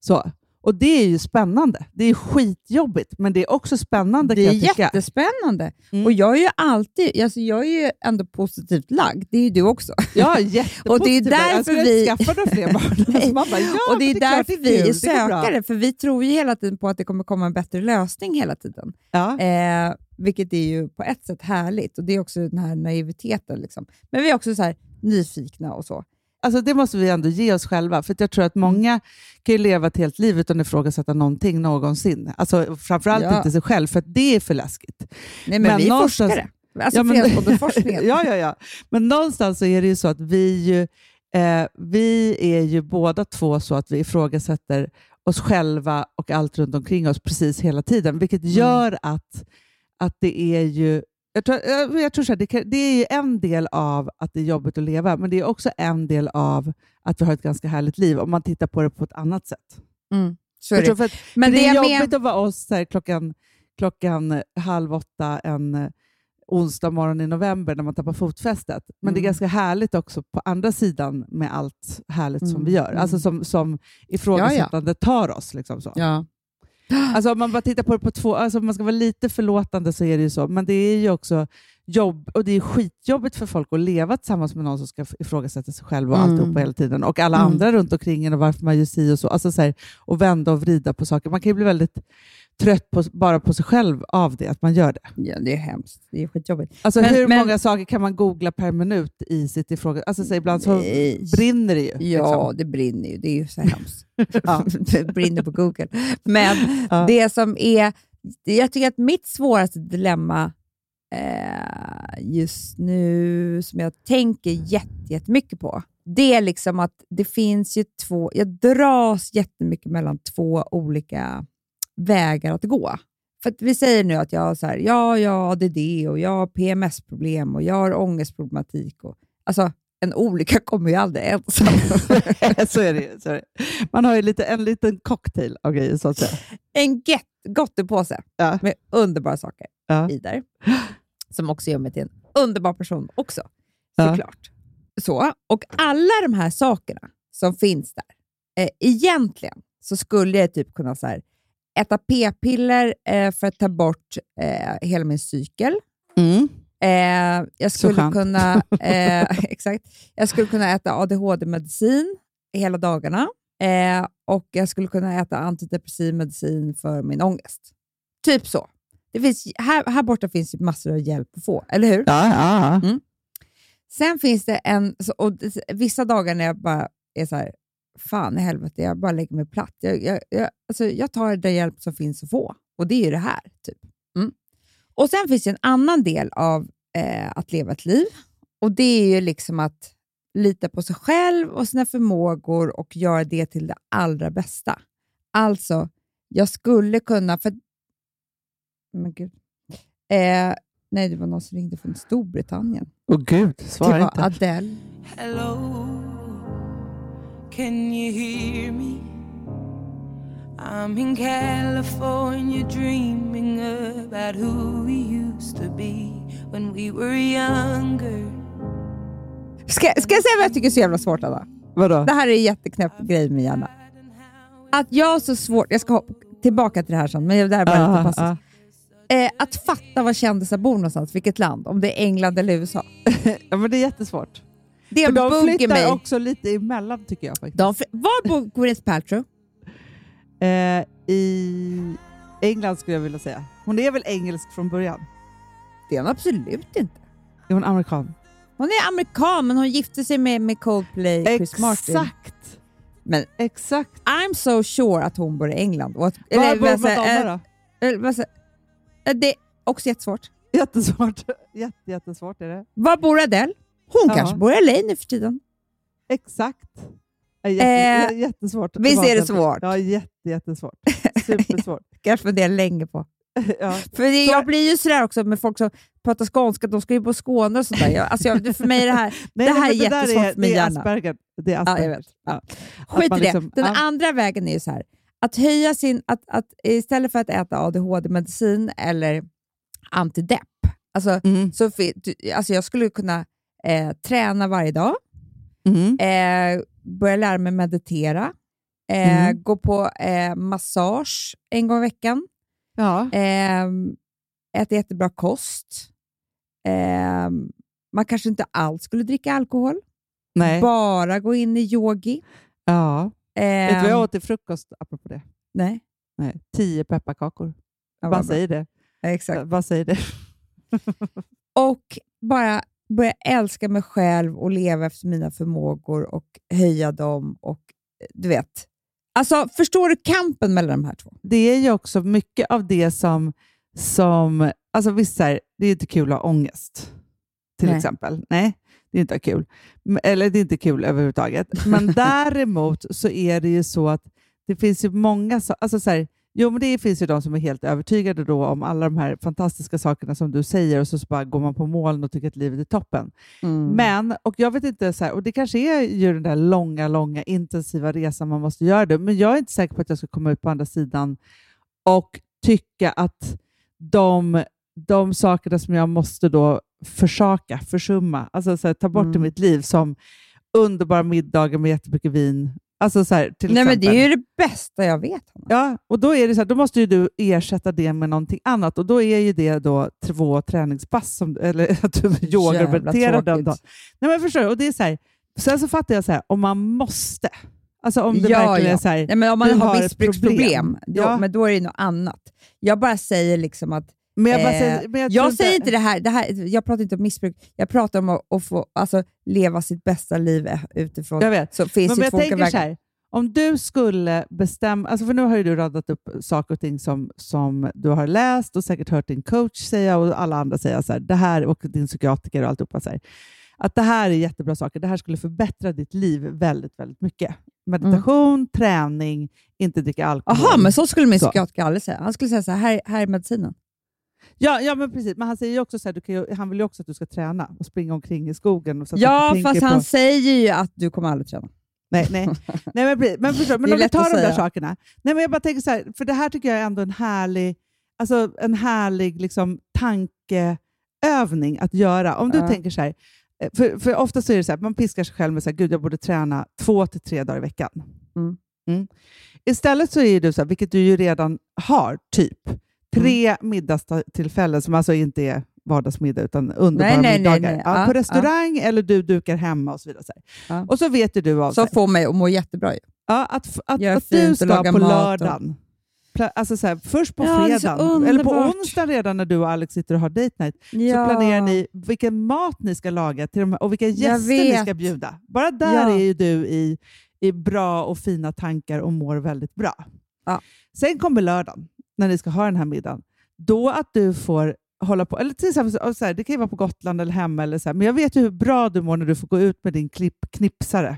[SPEAKER 3] Så. Och det är ju spännande. Det är skitjobbigt, men det är också spännande
[SPEAKER 2] Det är jättespännande.
[SPEAKER 3] Mm.
[SPEAKER 2] Och jag är ju alltid, alltså jag är ju ändå positivt lagd. Det är ju du också.
[SPEAKER 3] Ja.
[SPEAKER 2] Och det är därför
[SPEAKER 3] jag
[SPEAKER 2] vi-
[SPEAKER 3] skaffa några fler barn.
[SPEAKER 2] Nej.
[SPEAKER 3] Så man bara, ja,
[SPEAKER 2] och det är, därför vi är
[SPEAKER 3] bra.
[SPEAKER 2] sökare, för vi tror ju hela tiden på att det kommer komma en bättre lösning hela tiden.
[SPEAKER 3] Ja.
[SPEAKER 2] Eh, vilket är ju på ett sätt härligt och det är också den här naiviteten. Liksom. Men vi är också så här nyfikna och så.
[SPEAKER 3] Alltså det måste vi ändå ge oss själva, för jag tror att många kan ju leva ett helt liv utan att ifrågasätta någonting någonsin. Alltså framförallt
[SPEAKER 2] Ja.
[SPEAKER 3] inte sig själv, för att det är för läskigt.
[SPEAKER 2] Nej, men,
[SPEAKER 3] Men
[SPEAKER 2] vi är forskare. Alltså
[SPEAKER 3] Ja, men- ja, ja, ja. Men någonstans så är det ju så att vi, ju, eh, vi är ju båda två så att vi ifrågasätter oss själva och allt runt omkring oss precis hela tiden, vilket
[SPEAKER 2] Mm.
[SPEAKER 3] gör att, att det är ju jag tror, jag, jag tror så här, det, kan, det är en del av att det är jobbigt att leva, men det är också en del av att vi har ett ganska härligt liv om man tittar på det på ett annat sätt.
[SPEAKER 2] Mm,
[SPEAKER 3] Jag tror för att,
[SPEAKER 2] Men
[SPEAKER 3] för det är jobbigt
[SPEAKER 2] men-
[SPEAKER 3] att vara oss här, klockan, klockan halv åtta en eh, onsdag morgon i november när man tappar fotfästet. Men det är
[SPEAKER 2] Mm.
[SPEAKER 3] ganska härligt också på andra sidan med allt härligt som
[SPEAKER 2] Mm,
[SPEAKER 3] vi gör.
[SPEAKER 2] mm.
[SPEAKER 3] Alltså som, som ifrågasättande tar oss. Liksom så.
[SPEAKER 2] Ja.
[SPEAKER 3] Alltså om man bara tittar på det på två, alltså om man ska vara lite förlåtande så är det ju så, men det är ju också jobb, och det är skitjobbigt för folk att leva tillsammans med någon som ska ifrågasätta sig själv och
[SPEAKER 2] Mm.
[SPEAKER 3] alltihopa hela tiden, och alla
[SPEAKER 2] Mm.
[SPEAKER 3] andra runt omkring en och varför man gör si och så. Alltså så här, och vända och vrida på saker. Man kan ju bli väldigt trött på, bara på sig själv av det, att man gör det.
[SPEAKER 2] ja, det är hemskt. Det är skitjobbigt.
[SPEAKER 3] Alltså
[SPEAKER 2] Men-
[SPEAKER 3] hur
[SPEAKER 2] men-
[SPEAKER 3] många saker kan man googla per minut i sitt ifrågasättande? Alltså så ibland så
[SPEAKER 2] Nej.
[SPEAKER 3] brinner det ju.
[SPEAKER 2] Ja,
[SPEAKER 3] liksom.
[SPEAKER 2] det brinner ju. Det är ju så hemskt.
[SPEAKER 3] Ja.
[SPEAKER 2] det brinner på Google. Men
[SPEAKER 3] Ja.
[SPEAKER 2] det som är... Jag tycker att mitt svåraste dilemma eh, just nu, som jag tänker jätte- jättemycket på, det är liksom att det finns ju två... Jag dras jättemycket mellan två olika vägar att gå. För vi säger nu att jag har så här, ja, jag har ADD och jag har PMS-problem och jag har ångestproblematik. Och, alltså, en olycka kommer ju aldrig ensam.
[SPEAKER 3] så är det ju. Man har ju lite, en liten cocktail av grejer så att säga.
[SPEAKER 2] en get, gottepåse
[SPEAKER 3] Ja.
[SPEAKER 2] med underbara saker
[SPEAKER 3] Ja.
[SPEAKER 2] i där. Som också gör mig till en underbar person också,
[SPEAKER 3] Ja.
[SPEAKER 2] såklart. Så, och alla de här sakerna som finns där, eh, egentligen så skulle jag typ kunna så här, äta p-piller eh, för att ta bort eh, hela min cykel.
[SPEAKER 3] Mm.
[SPEAKER 2] Eh, jag skulle kunna eh, exakt. Jag skulle kunna äta ADHD-medicin hela dagarna eh, och jag skulle kunna äta antidepressiv medicin för min ångest. Typ så. Det finns, här, här borta finns ju massor av hjälp att få, eller hur?
[SPEAKER 3] Ja, ja.
[SPEAKER 2] Mm. Sen finns det en, så- och vissa dagar när jag bara är så här, fan i helvete, jag bara lägger mig platt. Jag, jag, jag, alltså jag tar den hjälp som finns att få och det är ju det här. typ. Mm. Och Sen finns det en annan del av eh, att leva ett liv och det är ju liksom att lita på sig själv och sina förmågor och göra det till det allra bästa. Alltså, jag skulle kunna... För, men gud. Eh, nej, det var någon som ringde från Storbritannien.
[SPEAKER 3] Åh gud,
[SPEAKER 2] Det
[SPEAKER 3] svara
[SPEAKER 2] var
[SPEAKER 3] inte.
[SPEAKER 2] Adele.
[SPEAKER 4] Hello, can you hear me? I'm in California dreaming about who we used to be when we were younger.
[SPEAKER 2] Ska, ska jag säga vad jag tycker är så jävla svårt, Anna?
[SPEAKER 3] Vadå?
[SPEAKER 2] Det här är en jätteknäpp grej med hjärna. Att jag har så svårt, jag ska hoppa tillbaka till det här sen, men det här är bara
[SPEAKER 3] Ja,
[SPEAKER 2] lite passus.
[SPEAKER 3] ja.
[SPEAKER 2] Eh, att fatta var kändisar bor någonstans, vilket land, om det är England eller USA.
[SPEAKER 3] Ja, men det är jättesvårt.
[SPEAKER 2] Det är en
[SPEAKER 3] de
[SPEAKER 2] bugg i
[SPEAKER 3] flyttar
[SPEAKER 2] mig.
[SPEAKER 3] också lite emellan tycker jag faktiskt.
[SPEAKER 2] De, var bor Gwyneth Paltrow?
[SPEAKER 3] Eh, I England skulle jag vilja säga. Hon är väl engelsk från början?
[SPEAKER 2] Det är hon absolut inte.
[SPEAKER 3] Är hon amerikan?
[SPEAKER 2] Hon är amerikan, men hon gifte sig med, med Coldplay, Chris Martin.
[SPEAKER 3] Exakt!
[SPEAKER 2] Men
[SPEAKER 3] Exakt.
[SPEAKER 2] I'm so sure att hon bor i England. Att,
[SPEAKER 3] Var bor
[SPEAKER 2] vad säger-
[SPEAKER 3] Madonna då?
[SPEAKER 2] eh, Det är också jättesvårt.
[SPEAKER 3] Jättesvårt. Jätte, jättesvårt är det.
[SPEAKER 2] Var bor Adele? Hon
[SPEAKER 3] Ja.
[SPEAKER 2] kanske bor i LA nu för tiden.
[SPEAKER 3] Exakt. Ja, Jätte,
[SPEAKER 2] Eh,
[SPEAKER 3] jättesvårt.
[SPEAKER 2] visst är det svårt?
[SPEAKER 3] Ja, jätte, jättesvårt. Supersvårt.
[SPEAKER 2] Kanske funderar länge på.
[SPEAKER 3] ja.
[SPEAKER 2] För det, jag blir ju sådär också med folk som pratar skånska, de ska ju i Skåne och sådär. Jag, alltså jag, för mig är det här,
[SPEAKER 3] Nej,
[SPEAKER 2] det
[SPEAKER 3] nej,
[SPEAKER 2] här är
[SPEAKER 3] men där
[SPEAKER 2] jättesvårt för min
[SPEAKER 3] Det är
[SPEAKER 2] hjärna.
[SPEAKER 3] Asperger. Det är
[SPEAKER 2] Ja,
[SPEAKER 3] Asperger.
[SPEAKER 2] jag vet. Ja. Skit i
[SPEAKER 3] man
[SPEAKER 2] det.
[SPEAKER 3] liksom-
[SPEAKER 2] Den
[SPEAKER 3] ja.
[SPEAKER 2] andra vägen är ju så här, att höja sin, att, att istället för att äta ADHD-medicin eller antidepp, alltså,
[SPEAKER 3] Mm.
[SPEAKER 2] så, alltså jag skulle kunna eh, träna varje dag,
[SPEAKER 3] Mm.
[SPEAKER 2] eh, börja lära mig meditera, eh,
[SPEAKER 3] Mm.
[SPEAKER 2] gå på eh, massage en gång i veckan,
[SPEAKER 3] Ja.
[SPEAKER 2] eh, äta jättebra kost. Eh, man kanske inte alls skulle dricka alkohol,
[SPEAKER 3] Nej.
[SPEAKER 2] bara gå in i yogi.
[SPEAKER 3] ja. Vet du vad jag åt till frukost apropå det?
[SPEAKER 2] Nej.
[SPEAKER 3] Nej. Tio pepparkakor.
[SPEAKER 2] Ja, vad bra.
[SPEAKER 3] säg det.
[SPEAKER 2] Ja, Exakt.
[SPEAKER 3] Bara säg det.
[SPEAKER 2] Och bara börja älska mig själv och leva efter mina förmågor och höja dem. Och eh, du vet. Alltså, förstår du kampen mellan de här två?
[SPEAKER 3] Det är ju också mycket av det som... som alltså visst, här, det är inte kul att ha ångest, till
[SPEAKER 2] Nej.
[SPEAKER 3] exempel. Nej, det är inte kul. Eller det är inte kul överhuvudtaget. Men däremot så är det ju så att det finns ju många... Så, alltså så här, jo, men det finns ju de som är helt övertygade då om alla de här fantastiska sakerna som du säger och så, så bara går man på moln och tycker att livet är toppen. Men, och jag vet inte, så här, och det kanske är ju den där långa, långa intensiva resan man måste göra det, men jag är inte säker på att jag ska komma ut på andra sidan och tycka att de, de sakerna som jag måste då försaka, försumma, alltså så här, ta bort i
[SPEAKER 2] Mm.
[SPEAKER 3] mitt liv som underbara middagar med jättemycket vin. Alltså så här, till
[SPEAKER 2] Nej, men
[SPEAKER 3] exempel.
[SPEAKER 2] det är ju det bästa jag vet. Hanna.
[SPEAKER 3] Ja, och då är det så här, då måste ju du ersätta det med någonting annat och då är ju det då två träningspass, som, eller att du yogar och
[SPEAKER 2] Jävla
[SPEAKER 3] mediterar den dagen. Nej, men förstår du? Och det är så här, sen så fattar jag så här, om man måste, alltså om det
[SPEAKER 2] Ja,
[SPEAKER 3] verkligen
[SPEAKER 2] ja.
[SPEAKER 3] är så här,
[SPEAKER 2] Nej, men om man har, missbruksproblem,
[SPEAKER 3] Ja.
[SPEAKER 2] men då är det något annat. Jag bara säger liksom att
[SPEAKER 3] men jag,
[SPEAKER 2] Eh,
[SPEAKER 3] säger, men jag,
[SPEAKER 2] jag, säger inte det här, det här, jag pratar inte om missbruk, jag pratar om att, att få alltså, leva sitt bästa liv eh, utifrån.
[SPEAKER 3] Jag vet.
[SPEAKER 2] Så finns
[SPEAKER 3] Men, men jag tänker
[SPEAKER 2] vägar.
[SPEAKER 3] så här, om du skulle bestämma, alltså för nu har ju du radat upp saker och ting som, som du har läst och säkert hört din coach säga och alla andra säga så här, det här och din psykiatriker och alltihopa så här, att det här är jättebra saker, det här skulle förbättra ditt liv väldigt, väldigt mycket. Meditation, träning, inte dricka alkohol.
[SPEAKER 2] Jaha, men så skulle min psykiatriker aldrig säga. Han skulle säga så här, här är medicinen.
[SPEAKER 3] Ja, ja, men precis. Men han säger ju också så här, du kan ju, han vill ju också att du ska träna och springa omkring i skogen. Och så att
[SPEAKER 2] Ja, fast
[SPEAKER 3] tänker
[SPEAKER 2] han
[SPEAKER 3] på,
[SPEAKER 2] säger ju att du kommer aldrig träna.
[SPEAKER 3] Nej, nej. nej men, precis. men, förstår, men om vi
[SPEAKER 2] att
[SPEAKER 3] tar de där sakerna. Nej, men jag bara tänker så här, för det här tycker jag är ändå en härlig, alltså en härlig liksom, tankeövning att göra. Om du
[SPEAKER 2] Ja.
[SPEAKER 3] tänker så här, eh, för, för ofta så är det så här, man piskar sig själv med så här, gud jag borde träna två till tre dagar i veckan.
[SPEAKER 2] Mm.
[SPEAKER 3] Mm. Istället så är du så här, vilket du ju redan har, typ tre middagstillfällen som alltså inte är vardagsmiddag, utan underbara
[SPEAKER 2] Nej, nej,
[SPEAKER 3] middagar.
[SPEAKER 2] nej.
[SPEAKER 3] Ja, på restaurang eller du dukar hemma och så vidare. Så. Och så vet ju du av
[SPEAKER 2] Så
[SPEAKER 3] sig.
[SPEAKER 2] får mig att må jättebra.
[SPEAKER 3] Ja, att, att, att
[SPEAKER 2] fint
[SPEAKER 3] du
[SPEAKER 2] och
[SPEAKER 3] ska på
[SPEAKER 2] och-
[SPEAKER 3] lördagen, pla- alltså så här, först på
[SPEAKER 2] Ja,
[SPEAKER 3] fredagen, eller på onsdagen redan när du och Alex sitter och har date night,
[SPEAKER 2] Ja.
[SPEAKER 3] så planerar ni vilken mat ni ska laga till de här, och vilka gäster ni ska bjuda. Bara där
[SPEAKER 2] Ja.
[SPEAKER 3] är ju du i, i bra och fina tankar och mår väldigt bra. Sen kommer lördagen, när ni ska ha den här middagen. Då att du får hålla på, eller till exempel, så- här, det kan ju vara på Gotland eller hemma, eller så här, men jag vet ju hur bra du mår när du får gå ut med din klipp, knipsare.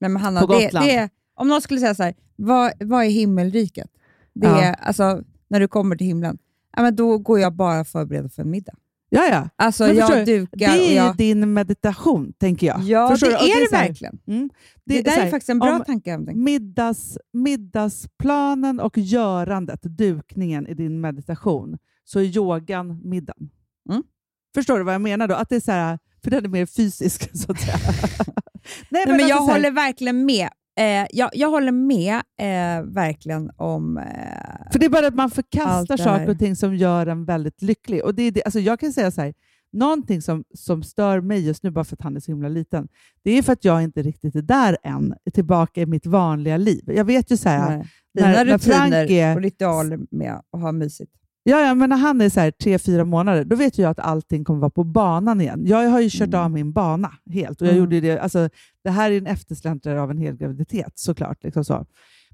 [SPEAKER 2] Nej, men Hanna,
[SPEAKER 3] På
[SPEAKER 2] det,
[SPEAKER 3] Gotland.
[SPEAKER 2] det är, om någon skulle säga så här, vad, vad är himmelriket? Det
[SPEAKER 3] Ja.
[SPEAKER 2] är, alltså, när du kommer till himlen, ja, men då går jag bara förbereda för en middag.
[SPEAKER 3] Ja, ja.
[SPEAKER 2] Alltså,
[SPEAKER 3] Men
[SPEAKER 2] jag
[SPEAKER 3] du,
[SPEAKER 2] dukar
[SPEAKER 3] Det är
[SPEAKER 2] jag...
[SPEAKER 3] din meditation, tänker jag.
[SPEAKER 2] Ja,
[SPEAKER 3] Förstår
[SPEAKER 2] det
[SPEAKER 3] du?
[SPEAKER 2] Är det,
[SPEAKER 3] så här-
[SPEAKER 2] verkligen.
[SPEAKER 3] Mm.
[SPEAKER 2] Det, där
[SPEAKER 3] så
[SPEAKER 2] är
[SPEAKER 3] här,
[SPEAKER 2] faktiskt en bra tankeövning.
[SPEAKER 3] middags, middagsplanen och görandet, dukningen i din meditation, så är yogan middagen.
[SPEAKER 2] Mm.
[SPEAKER 3] Förstår du vad jag menar då? Att det är så här, för den är mer fysisk, så att säga. Nej,
[SPEAKER 2] Nej, men
[SPEAKER 3] alltså
[SPEAKER 2] jag håller verkligen med. Eh, jag, jag håller med eh, verkligen om... Eh,
[SPEAKER 3] För det är bara att man förkastar saker och ting som gör en väldigt lycklig. Och det är det, alltså jag kan säga så här, någonting som, som stör mig just nu, bara för att han är så himla liten, det är för att jag inte riktigt är där än, tillbaka i mitt vanliga liv. Jag vet ju så här,
[SPEAKER 2] nej,
[SPEAKER 3] när, när
[SPEAKER 2] rutiner
[SPEAKER 3] Frank är,
[SPEAKER 2] och ritualer med att ha mysigt.
[SPEAKER 3] Ja, ja, men när han är så här, tre, fyra månader, då vet jag att allting kommer vara på banan igen. Jag har ju kört
[SPEAKER 2] Mm.
[SPEAKER 3] av min bana helt. Och jag
[SPEAKER 2] Mm.
[SPEAKER 3] gjorde det, alltså, det här är en eftersläntrare av en hel graviditet såklart. Liksom så.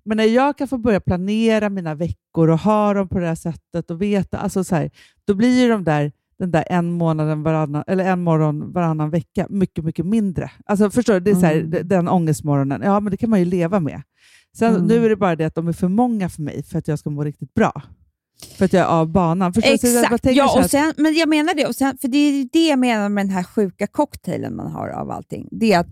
[SPEAKER 3] Men när jag kan få börja planera mina veckor och ha dem på det här sättet och veta, alltså så här, då blir ju de där, den där en, månaden varannan, eller en morgon varannan vecka mycket, mycket mindre. Alltså, förstår du? Det är så här,
[SPEAKER 2] Mm.
[SPEAKER 3] den ångestmorgonen, ja men det kan man ju leva med. Sen,
[SPEAKER 2] Mm.
[SPEAKER 3] Nu är det bara det att de är för många för mig för att jag ska må riktigt bra. För att jag är av banan. Förstår jag
[SPEAKER 2] Exakt,
[SPEAKER 3] så
[SPEAKER 2] ja, och sen, men jag menar det. Och sen, för det är det jag menar med den här sjuka cocktailen man har av allting. Det är att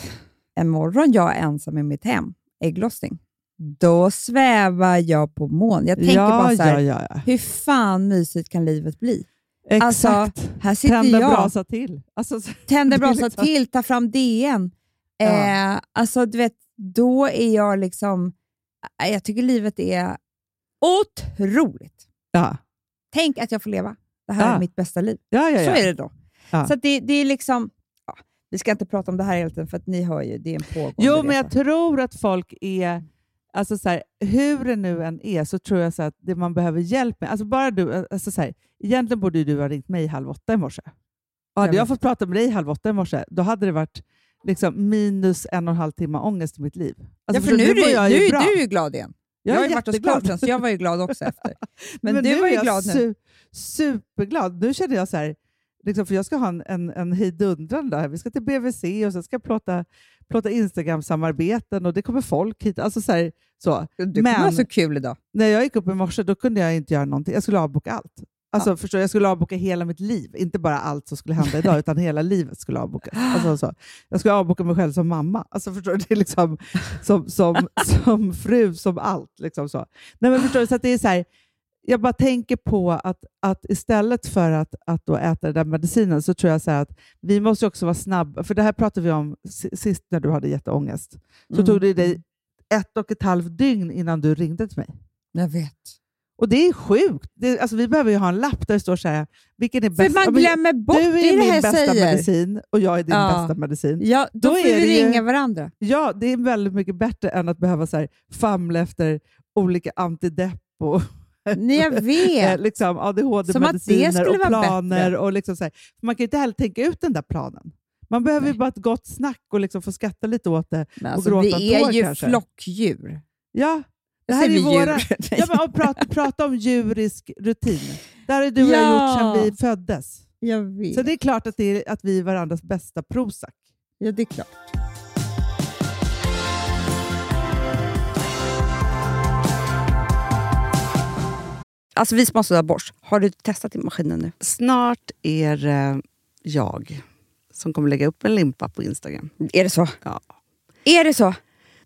[SPEAKER 2] en morgon jag är ensam i mitt hem, ägglossning, då svävar jag på moln. Jag tänker
[SPEAKER 3] ja,
[SPEAKER 2] bara så här,
[SPEAKER 3] ja, ja, ja.
[SPEAKER 2] hur fan mysigt kan livet bli? Alltså,
[SPEAKER 3] Exakt.
[SPEAKER 2] Här sitter
[SPEAKER 3] Tända
[SPEAKER 2] jag,
[SPEAKER 3] brasa till. Alltså, så-
[SPEAKER 2] tänder brasa
[SPEAKER 3] liksom-
[SPEAKER 2] till, tar fram DN.
[SPEAKER 3] Ja.
[SPEAKER 2] Eh, alltså, du vet, då är jag liksom... Jag tycker livet är otroligt.
[SPEAKER 3] ja.
[SPEAKER 2] Tänk att jag får leva. Det här
[SPEAKER 3] Ja.
[SPEAKER 2] är mitt bästa liv.
[SPEAKER 3] Ja, ja.
[SPEAKER 2] Så är det då. Så det, det är liksom... Vi ska inte prata om det här hela tiden, för att ni hör ju, det är en pågående
[SPEAKER 3] Jo, men jag
[SPEAKER 2] resa.
[SPEAKER 3] tror att folk är... Alltså så här, hur det nu än är så tror jag så att det man behöver hjälp med... Alltså bara du, alltså så här, egentligen borde du ha ringt mig halv åtta i morse. Och hade
[SPEAKER 2] Jag
[SPEAKER 3] jag fått prata med dig halv åtta i morse, då hade det varit liksom minus en och en halv timme ångest i mitt liv. Alltså,
[SPEAKER 2] ja, för
[SPEAKER 3] förstår
[SPEAKER 2] nu,
[SPEAKER 3] du,
[SPEAKER 2] är nu
[SPEAKER 3] jag ju
[SPEAKER 2] är du glad igen. Jag,
[SPEAKER 3] Jag
[SPEAKER 2] har ju varit hos coachen, så jag var ju glad också efter. Men, du
[SPEAKER 3] nu
[SPEAKER 2] var ju glad nu.
[SPEAKER 3] su- superglad. Nu känner jag så här, liksom, för jag ska ha en, en, en hejdundrande här. Vi ska till BVC och sen ska jag plåta, plåta Instagram-samarbeten och det kommer folk hit. Alltså så här, så.
[SPEAKER 2] Du kommer
[SPEAKER 3] Men-
[SPEAKER 2] ha så kul idag.
[SPEAKER 3] När jag gick upp i morse då kunde jag inte göra någonting. Jag skulle avboka allt. Alltså, förstår, du? jag skulle avboka hela mitt liv. Inte bara allt som skulle hända idag, utan hela livet skulle avbokas. Alltså, så. Jag skulle avboka mig själv som mamma. Alltså, förstår? Det är liksom som, som, som fru, som allt. Liksom så. Nej, men förstår? Så det är så här, jag bara tänker på att, att istället för att, att då äta den där medicinen så tror jag så att vi måste också vara snabba. För det här pratade vi om si- sist när du hade jätteångest. Så
[SPEAKER 2] Mm.
[SPEAKER 3] tog det dig ett och ett halvt dygn innan du ringde till mig.
[SPEAKER 2] Jag vet.
[SPEAKER 3] Och det är sjukt. Det, alltså, vi behöver ju ha en lapp där det står så här, vilken är
[SPEAKER 2] För
[SPEAKER 3] bäst? Ja,
[SPEAKER 2] man glömmer bort,
[SPEAKER 3] du är
[SPEAKER 2] det
[SPEAKER 3] min
[SPEAKER 2] här
[SPEAKER 3] bästa
[SPEAKER 2] säger.
[SPEAKER 3] medicin och jag är din
[SPEAKER 2] Ja.
[SPEAKER 3] bästa medicin.
[SPEAKER 2] Ja, då,
[SPEAKER 3] Då
[SPEAKER 2] får vi
[SPEAKER 3] det ju-
[SPEAKER 2] ringa varandra.
[SPEAKER 3] Ja, det är väldigt mycket bättre än att behöva så här, famla efter olika antidepp och
[SPEAKER 2] Nej, jag vet.
[SPEAKER 3] liksom ADHD-mediciner och planer.
[SPEAKER 2] bättre.
[SPEAKER 3] Och liksom så här. Man kan ju inte heller tänka ut den där planen. Man behöver ju
[SPEAKER 2] Nej.
[SPEAKER 3] bara ett gott snack och liksom få skratta lite åt det.
[SPEAKER 2] Men alltså,
[SPEAKER 3] gråta
[SPEAKER 2] vi är
[SPEAKER 3] tår
[SPEAKER 2] ju
[SPEAKER 3] kanske.
[SPEAKER 2] flockdjur.
[SPEAKER 3] Ja, det
[SPEAKER 2] Jag
[SPEAKER 3] här är våra... Ja, men, och prata, prata om djurisk rutin. Det har du och jag
[SPEAKER 2] Ja.
[SPEAKER 3] gjort sedan vi föddes.
[SPEAKER 2] Jag vet.
[SPEAKER 3] Så det är klart att, det är, att vi är varandras bästa Prozac.
[SPEAKER 2] Ja, det är klart. Alltså vi som har sådär borst, har du testat i maskinen nu?
[SPEAKER 5] Snart är det jag som kommer lägga upp en limpa på Instagram.
[SPEAKER 2] Är det så?
[SPEAKER 5] Ja.
[SPEAKER 2] Är det så?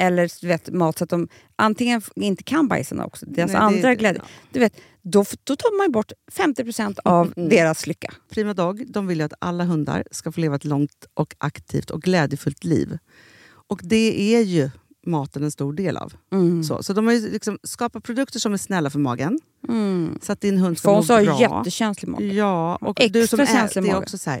[SPEAKER 5] eller du vet, mat så att de antingen inte kan bajsa också, deras
[SPEAKER 3] Nej,
[SPEAKER 5] andra
[SPEAKER 3] det-
[SPEAKER 5] glädje,
[SPEAKER 3] ja.
[SPEAKER 5] du vet, då, då tar man bort 50% av
[SPEAKER 3] Mm.
[SPEAKER 5] deras lycka.
[SPEAKER 3] Prima Dog de vill ju att alla hundar ska få leva ett långt, och aktivt och glädjefullt liv. Och det är ju maten en stor del av.
[SPEAKER 5] Mm.
[SPEAKER 3] Så, så de har liksom skapat produkter som är snälla för magen,
[SPEAKER 5] Mm.
[SPEAKER 3] så att din hund ska må
[SPEAKER 5] Fons har ju
[SPEAKER 3] bra.
[SPEAKER 5] jättekänslig mage.
[SPEAKER 3] Ja, och
[SPEAKER 5] Extra
[SPEAKER 3] du som
[SPEAKER 5] känslig
[SPEAKER 3] det är också så här,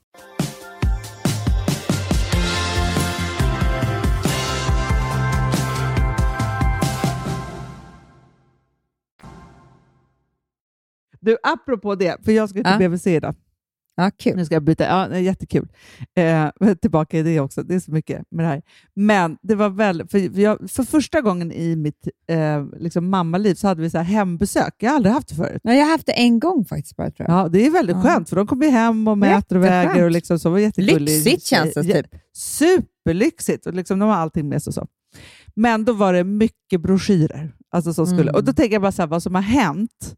[SPEAKER 3] Du, apropå det, för jag ska till
[SPEAKER 2] Ja.
[SPEAKER 3] BVC idag.
[SPEAKER 2] Ja, kul.
[SPEAKER 3] Nu ska jag byta. Ja, jättekul. Eh, tillbaka i det också. Det är så mycket med det här. Men det var väl, för, jag, för första gången i mitt eh, liksom mammaliv så hade vi så här hembesök. Jag har aldrig haft det förut.
[SPEAKER 2] Ja, jag har haft det en gång faktiskt bara, tror jag.
[SPEAKER 3] Ja, det är väldigt
[SPEAKER 2] Ja.
[SPEAKER 3] skönt, för de kommer hem och mäter och väger. Och liksom, så var.
[SPEAKER 2] Lyxigt känns det typ.
[SPEAKER 3] Superlyxigt. Och liksom, de har allting med sig. och Så. Men då var det mycket broschyrer. Alltså, som skulle,
[SPEAKER 2] Mm.
[SPEAKER 3] Och Då tänker jag bara så här, vad som har hänt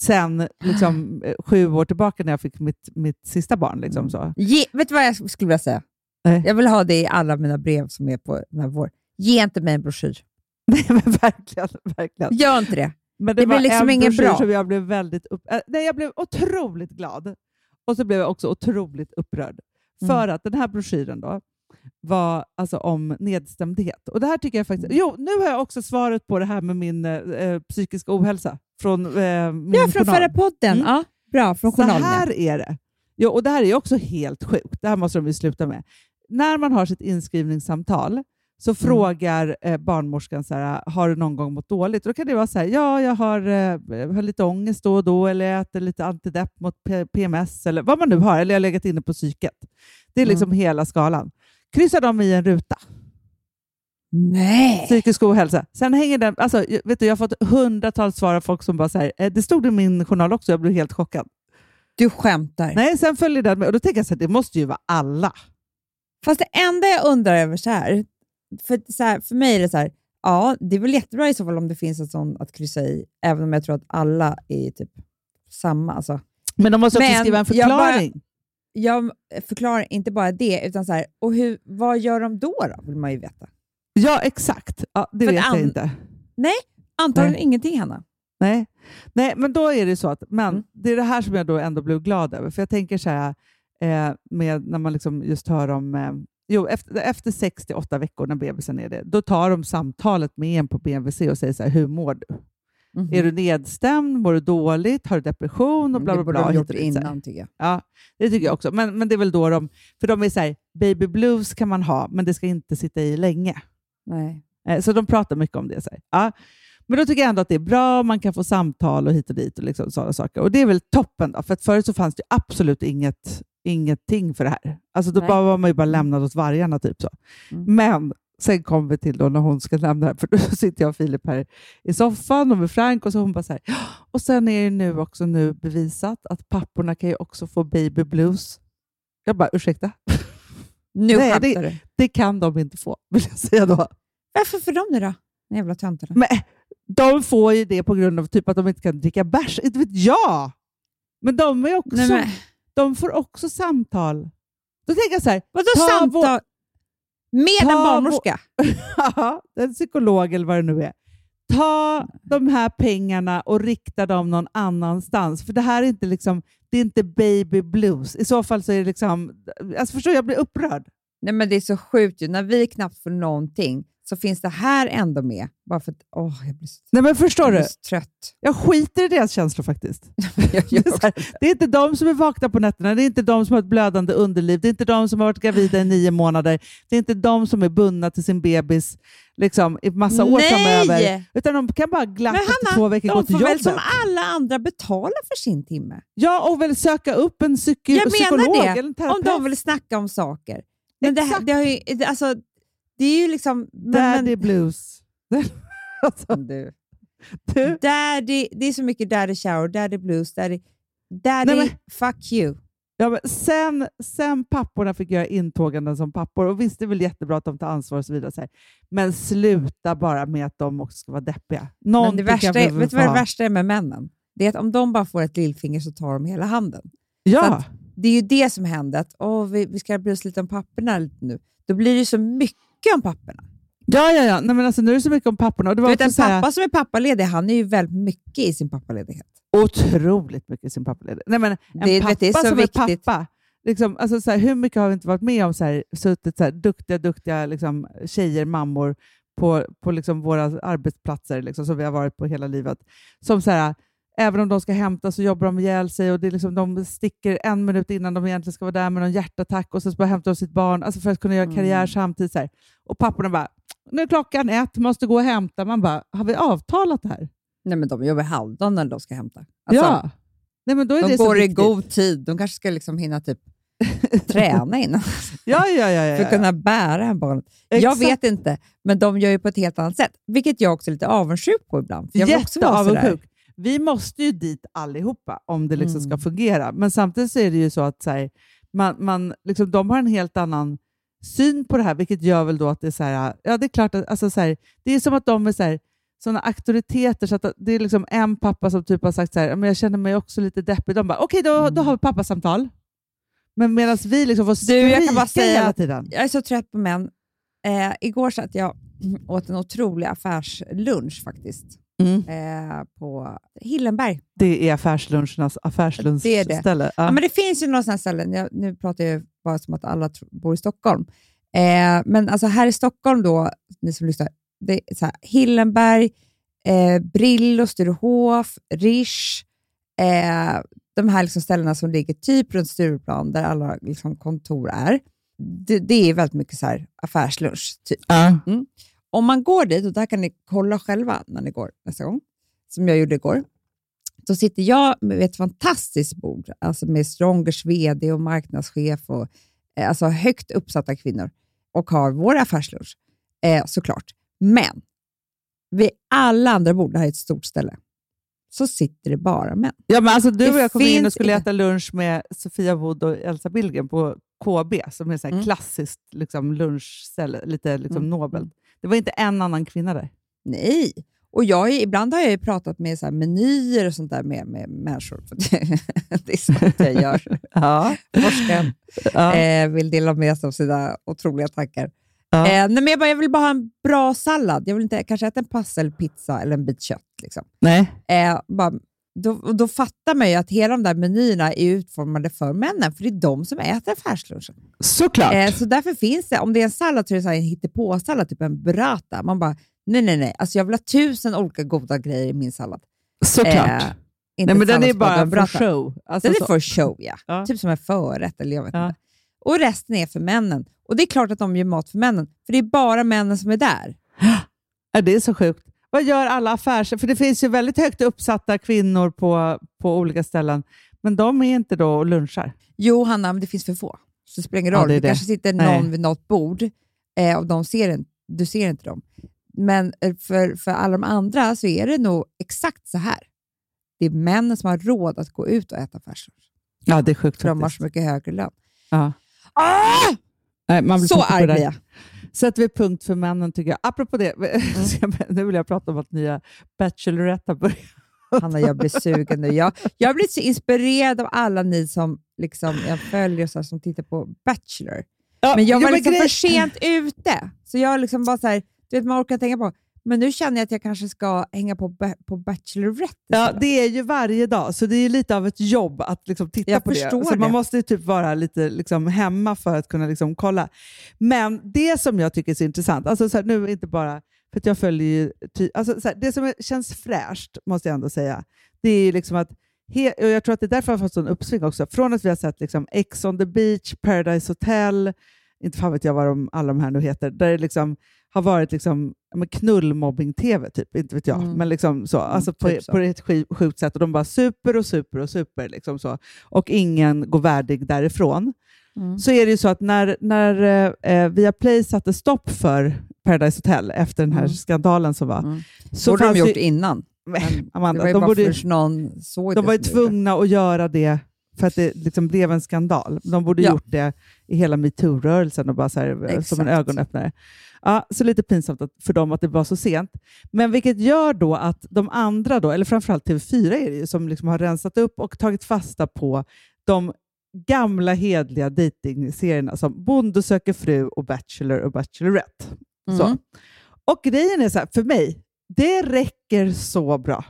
[SPEAKER 3] sen liksom, eh, sju år tillbaka när jag fick mitt, mitt sista barn. Liksom, så.
[SPEAKER 2] Ge, vet du vad jag skulle vilja säga?
[SPEAKER 3] Nej.
[SPEAKER 2] Jag vill ha det i alla mina brev som är på den här vår. Ge inte mig en broschyr.
[SPEAKER 3] Nej, men verkligen. verkligen.
[SPEAKER 2] Gör inte det.
[SPEAKER 3] Men
[SPEAKER 2] Det blir
[SPEAKER 3] var
[SPEAKER 2] liksom inget bra.
[SPEAKER 3] Som jag blev väldigt upp, äh, nej, jag blev otroligt glad. Och så blev jag också otroligt upprörd.
[SPEAKER 2] Mm.
[SPEAKER 3] För att den här broschyren då var alltså om nedstämdhet. Och det här tycker jag faktiskt... Jo, nu har jag också svaret på det här med min eh, psykiska ohälsa. Från eh, min
[SPEAKER 2] Ja, från
[SPEAKER 3] journal.
[SPEAKER 2] förra podden.
[SPEAKER 3] Mm.
[SPEAKER 2] Ja, bra, från
[SPEAKER 3] Så
[SPEAKER 2] journalen.
[SPEAKER 3] här är det. Jo, och det här är också helt sjukt. Det här måste de ju sluta med. När man har sitt inskrivningssamtal så frågar eh, barnmorskan så här, har du någon gång mått dåligt? Då kan det vara så här, ja, jag har, eh, har lite ångest då och då, eller jag äter lite antidepp mot P- PMS, eller vad man nu har, eller jag har legat inne på psyket. Det är liksom hela skalan. Kryssar de i en ruta,
[SPEAKER 2] Nej!
[SPEAKER 3] psykisk ohälsa. Sen hänger den, alltså, vet du, jag har fått hundratals svar av folk som bara säger, eh, det stod i min journal också, jag blev helt chockad.
[SPEAKER 2] Du skämtar.
[SPEAKER 3] Nej, sen följer den med, och då tänker jag så här, det måste ju vara alla.
[SPEAKER 2] Fast det enda jag undrar över så här, för, så här, för mig är det så här, ja, det är väl jättebra i så fall om det finns en sån att kryssa i, även om jag tror att alla är typ samma. Alltså.
[SPEAKER 3] Men de måste också
[SPEAKER 2] Men
[SPEAKER 3] skriva en
[SPEAKER 2] jag bara-
[SPEAKER 3] förklaring.
[SPEAKER 2] Jag förklarar inte bara det, utan så här, och hur, vad gör de då, då? Vill man ju veta.
[SPEAKER 3] Ja, exakt. Ja, det
[SPEAKER 2] För
[SPEAKER 3] vet jag inte.
[SPEAKER 2] Antagligen
[SPEAKER 3] Nej.
[SPEAKER 2] ingenting, Hanna.
[SPEAKER 3] Nej. Nej, men då är det så att, men
[SPEAKER 2] Mm.
[SPEAKER 3] det är det här som jag då ändå blev glad över. För jag tänker så här, eh, med, när man liksom just hör om, eh, jo, efter, efter sex till åtta veckor när bebisen är det, då tar de samtalet med en på BVC och säger så här, hur mår du?
[SPEAKER 2] Mhm.
[SPEAKER 3] Är du nedstämd? Mår du dåligt? Har du depression? Och bla,
[SPEAKER 2] det
[SPEAKER 3] bla,
[SPEAKER 2] borde
[SPEAKER 3] bla.
[SPEAKER 2] de gjort innan, tycker jag.
[SPEAKER 3] Ja, det tycker jag också. Men, men det är väl då de, för de är så här, baby blues kan man ha, men det ska inte sitta i länge.
[SPEAKER 2] Nej.
[SPEAKER 3] Eh, Så de pratar mycket om det. Så här. Ja. Men då tycker jag ändå att det är bra, man kan få samtal och hit och dit och liksom sådana saker. Och det är väl toppen då, för att förut så fanns det absolut inget, ingenting för det här. Alltså då
[SPEAKER 2] Nej.
[SPEAKER 3] bara var man ju bara lämnad åt vargarna. Typ så.
[SPEAKER 2] Mm.
[SPEAKER 3] Men sen kom vi till då när hon ska lämna här, för då sitter jag och Filip här i soffan och med Frank och så hon bara så här, "Ja, och sen är det nu också nu bevisat att papporna kan ju också få baby blues. Jag bara, ursäkta?
[SPEAKER 2] Nu
[SPEAKER 3] Nej,
[SPEAKER 2] du.
[SPEAKER 3] Det kan de inte få, vill jag säga då.
[SPEAKER 2] Varför för dem nu då? Den jävla töntarna.
[SPEAKER 3] Men de får ju det på grund av typ att de inte kan dricka bärs. Inte vet jag! Men de, är också,
[SPEAKER 2] Nej, men,
[SPEAKER 3] de får också samtal. Då tänker jag så här,
[SPEAKER 2] vadå
[SPEAKER 3] Ta
[SPEAKER 2] samtal? Med en barnmorska?
[SPEAKER 3] ja, en psykolog eller vad det nu är. Ta de här pengarna och rikta dem någon annanstans. För det här är inte liksom, det är inte baby blues. I så fall så är det liksom, alltså förstår jag blir upprörd.
[SPEAKER 2] Nej, men det är så sjukt ju. När vi knappt får någonting så finns det här ändå med. Bara för att åh, jag blir så,
[SPEAKER 3] Nej men förstår
[SPEAKER 2] jag
[SPEAKER 3] du?
[SPEAKER 2] så trött.
[SPEAKER 3] Jag skiter i deras känslor faktiskt. Det det är inte de som är vakna på nätterna, det är inte de som har ett blödande underliv, det är inte de som har varit gravida i nio månader, det är inte de som är bundna till sin bebis liksom, i massa år framöver.
[SPEAKER 2] Nej!
[SPEAKER 3] Utan de kan bara glatt
[SPEAKER 2] Men Hanna,
[SPEAKER 3] två veckor gå
[SPEAKER 2] De
[SPEAKER 3] till
[SPEAKER 2] får väl
[SPEAKER 3] jobbet.
[SPEAKER 2] som alla andra betala för sin timme.
[SPEAKER 3] Ja, och väl söka upp en psyki-
[SPEAKER 2] Jag
[SPEAKER 3] psykolog
[SPEAKER 2] menar
[SPEAKER 3] eller
[SPEAKER 2] det,
[SPEAKER 3] en
[SPEAKER 2] om
[SPEAKER 3] terapeut.
[SPEAKER 2] de vill snacka om saker. Men det,
[SPEAKER 3] Exakt.
[SPEAKER 2] det, har ju, det, alltså, det är ju liksom... Men,
[SPEAKER 3] Daddy
[SPEAKER 2] men,
[SPEAKER 3] blues. alltså,
[SPEAKER 2] du.
[SPEAKER 3] du,
[SPEAKER 2] Daddy, det är så mycket daddy shower, daddy blues, daddy... Daddy,
[SPEAKER 3] Nej,
[SPEAKER 2] fuck you.
[SPEAKER 3] ja, men sen, sen papporna fick göra intåganden som pappor, och visst det är väl jättebra att de tar ansvar och så vidare, så här. men sluta bara med att de också ska vara deppiga.
[SPEAKER 2] Men det värsta, är, vet du vad det värsta är med männen? Det är att om de bara får ett lillfinger så tar de hela handen.
[SPEAKER 3] Ja.
[SPEAKER 2] det är ju det som händer, att åh, vi, vi ska bry oss lite om papporna lite nu. Då blir det så mycket om papporna.
[SPEAKER 3] Ja, ja, ja. Nej, men alltså, nu är det så mycket om papporna. Och det
[SPEAKER 2] Du
[SPEAKER 3] var
[SPEAKER 2] vet,
[SPEAKER 3] också
[SPEAKER 2] en
[SPEAKER 3] så här,
[SPEAKER 2] pappa som är pappaledig, han är ju väldigt mycket i sin pappaledighet.
[SPEAKER 3] otroligt mycket i sin pappaledighet. Nej, men en
[SPEAKER 2] Det-
[SPEAKER 3] pappa
[SPEAKER 2] det är så
[SPEAKER 3] som
[SPEAKER 2] viktigt.
[SPEAKER 3] är pappa. Liksom, alltså, så här, hur mycket har vi inte varit med om så här, suttit så här, duktiga, duktiga liksom, tjejer, mammor på, på liksom, våra arbetsplatser liksom, som vi har varit på hela livet. Som så här, även om de ska hämta så jobbar de ihjäl sig och det är liksom, de sticker en minut innan de egentligen ska vara där med någon hjärtattack och så bara hämtar de sitt barn alltså för att kunna göra
[SPEAKER 2] Mm.
[SPEAKER 3] karriär samtidigt. Så här. Och papporna bara, nu är klockan ett, måste gå och hämta. Man bara, har vi avtalat det här?
[SPEAKER 2] Nej, men de jobbar halvdagen när de ska hämta. Alltså,
[SPEAKER 3] ja. Nej, men då är
[SPEAKER 2] De
[SPEAKER 3] det så
[SPEAKER 2] går i god tid. De kanske ska liksom hinna typ träna innan
[SPEAKER 3] Ja, ja, ja. ja,
[SPEAKER 2] för att kunna bära barnet. Jag
[SPEAKER 3] Exakt.
[SPEAKER 2] vet inte, men de gör ju på ett helt annat sätt. Vilket jag också är lite avundsjuk på ibland. Jag vill också vara sådär.
[SPEAKER 3] Vi måste ju dit allihopa om det liksom ska
[SPEAKER 2] Mm.
[SPEAKER 3] fungera. Men samtidigt så är det ju så att så här, man, man, liksom, de har en helt annan syn på det här, vilket gör väl då att det är så här, ja det är klart att, alltså, så här, det är som att de är så här, sådana auktoriteter, så att det är liksom en pappa som typ har sagt så här, men jag känner mig också lite deppig. De bara, okej då, då har vi pappasamtal. Men medan vi liksom får
[SPEAKER 2] Du,
[SPEAKER 3] skrika
[SPEAKER 2] jag kan bara säga
[SPEAKER 3] hela tiden.
[SPEAKER 2] Jag är så trött på män. Eh, igår satt jag åt en otrolig affärslunch faktiskt.
[SPEAKER 3] Mm.
[SPEAKER 2] Eh, på Hillenberg.
[SPEAKER 3] Det är affärslunchernas affärslunchställe.
[SPEAKER 2] Det det. Ja. men det finns ju några sådana ställen, jag, nu pratar jag bara som att alla bor i Stockholm. Eh, men alltså här i Stockholm då, ni som lyssnar, det är så här, Hillenberg, eh, Brillo, Sturehof, Rish, eh, de här liksom ställena som ligger typ runt Stureplan, där alla liksom kontor är. Det, det är väldigt mycket så här affärslunch. Typ.
[SPEAKER 3] Ja.
[SPEAKER 2] Om man går dit, och där kan ni kolla själva när ni går nästa gång, som jag gjorde igår, så sitter jag med ett fantastiskt bord, alltså med Strongers VD och marknadschef och eh, alltså högt uppsatta kvinnor och har vår affärslunch, eh, såklart. Men vid alla andra bord, det här är ett stort ställe, så sitter det bara män.
[SPEAKER 3] Ja, men alltså, du
[SPEAKER 2] Det
[SPEAKER 3] och jag kom in och skulle äta lunch med Sofia Wood och Elsa Billgren på KB, som är ett
[SPEAKER 2] Mm.
[SPEAKER 3] klassiskt liksom, lunchställe, lite liksom,
[SPEAKER 2] Mm.
[SPEAKER 3] nobelt. Det var inte en annan kvinna där.
[SPEAKER 2] Nej. Och jag, ibland har jag ju pratat med så menyer och sånt där med, med människor. För det, är sånt jag gör.
[SPEAKER 3] Ja.
[SPEAKER 2] Forskaren
[SPEAKER 3] Ja.
[SPEAKER 2] eh, vill dela med sig av sina otroliga tankar.
[SPEAKER 3] Ja.
[SPEAKER 2] Eh, nej, men jag, bara, jag vill bara ha en bra sallad. Jag vill inte kanske äta en passelpizza eller en bit kött. Liksom.
[SPEAKER 3] Nej.
[SPEAKER 2] Eh, bara, då, då fattar man ju att hela de där menyerna är utformade för männen, för det är de som äter affärslunchen.
[SPEAKER 3] Såklart.
[SPEAKER 2] Eh, så därför finns det, om det är en sallad så är det så här en hittepåsallad, typ en burrata. Man bara, nej, nej, nej. Alltså jag vill ha tusen olika goda grejer i min sallad.
[SPEAKER 3] Såklart.
[SPEAKER 2] Eh, inte
[SPEAKER 3] Nej, men den är bara för show. Alltså,
[SPEAKER 2] Den är
[SPEAKER 3] så.
[SPEAKER 2] för show, ja.
[SPEAKER 3] Ja.
[SPEAKER 2] Typ som en förrätt, eller jag vet
[SPEAKER 3] Ja.
[SPEAKER 2] inte. Och resten är för männen. Och det är klart att de gör mat för männen, för det är bara männen som är där.
[SPEAKER 3] Ja, det är så sjukt. Vad gör alla affärs... För det finns ju väldigt högt uppsatta kvinnor på, på olika ställen, men de är inte då och lunchar.
[SPEAKER 2] Jo, Hanna, men det finns för få. Så det spelar ingen
[SPEAKER 3] Ja,
[SPEAKER 2] roll.
[SPEAKER 3] det
[SPEAKER 2] det
[SPEAKER 3] är det.
[SPEAKER 2] kanske sitter
[SPEAKER 3] Nej.
[SPEAKER 2] någon vid något bord eh, och de ser en, du ser inte dem. Men eh, för, för alla de andra så är det nog exakt så här. Det är männen som har råd att gå ut och äta affärslunch,
[SPEAKER 3] Ja, det är sjukt
[SPEAKER 2] för de har så mycket högre lön.
[SPEAKER 3] Ja.
[SPEAKER 2] Ah!
[SPEAKER 3] Nej, man blir
[SPEAKER 2] Så arg
[SPEAKER 3] det
[SPEAKER 2] blir jag.
[SPEAKER 3] Sätter vi punkt för männen tycker jag. Apropå det, nu vill jag prata om att nya Bachelorette har börjat.
[SPEAKER 2] Hanna, jag blir sugen nu. Jag, jag blivit så inspirerad av alla ni som liksom, jag följer så här, som tittar på Bachelor.
[SPEAKER 3] Ja,
[SPEAKER 2] Men jag var liksom
[SPEAKER 3] grej-
[SPEAKER 2] för sent ute. Så jag liksom bara så här, du vet, man orkar tänka på, men nu känner jag att jag kanske ska hänga på, på Bachelorette
[SPEAKER 3] Ja, det är ju varje dag, så det är lite av ett jobb att liksom titta
[SPEAKER 2] Jag
[SPEAKER 3] på det. Så Man
[SPEAKER 2] det.
[SPEAKER 3] måste ju typ vara lite liksom hemma för att kunna liksom kolla. Men det som jag tycker är så intressant, alltså så här, nu inte bara för att jag följer ju, ty, alltså så här, det som är, känns fräscht, måste jag ändå säga, det är ju liksom att He, och jag tror att det är därför jag har fått sån uppsving också. Från att vi har sett liksom Ex on the beach, Paradise Hotel, inte fan vet jag vad de, alla de här nu heter, där det liksom har varit liksom, men knullmobbing-tv, typ. inte vet jag.
[SPEAKER 2] Mm.
[SPEAKER 3] Men liksom så, alltså på,
[SPEAKER 2] typ så.
[SPEAKER 3] på ett sjukt sätt. Och de bara super och super och super. Liksom så. Och ingen går värdig därifrån.
[SPEAKER 2] Mm.
[SPEAKER 3] Så är det ju så att när, när eh, Viaplay satte stopp för Paradise Hotel efter den här
[SPEAKER 2] Mm.
[SPEAKER 3] skandalen som var,
[SPEAKER 2] Mm.
[SPEAKER 3] så
[SPEAKER 2] borde de gjort
[SPEAKER 3] ju,
[SPEAKER 2] innan.
[SPEAKER 3] Men,
[SPEAKER 2] det
[SPEAKER 3] Amanda,
[SPEAKER 2] var ju
[SPEAKER 3] de borde
[SPEAKER 2] någon såg
[SPEAKER 3] de
[SPEAKER 2] det
[SPEAKER 3] var ju
[SPEAKER 2] det.
[SPEAKER 3] tvungna att göra det för att det liksom blev en skandal. De borde
[SPEAKER 2] Ja.
[SPEAKER 3] gjort det i hela metoo-rörelsen och bara så här, eh, som en ögonöppnare. Ja, så lite pinsamt att, för dem att det var så sent. Men vilket gör då att de andra, då, eller framförallt TV4 är det ju, som liksom har rensat upp och tagit fasta på de gamla hedliga dejtingserierna som Bonde söker fru och Bachelor och Bachelorette. Så.
[SPEAKER 2] Mm.
[SPEAKER 3] Och grejen är så här, för mig, det räcker så bra.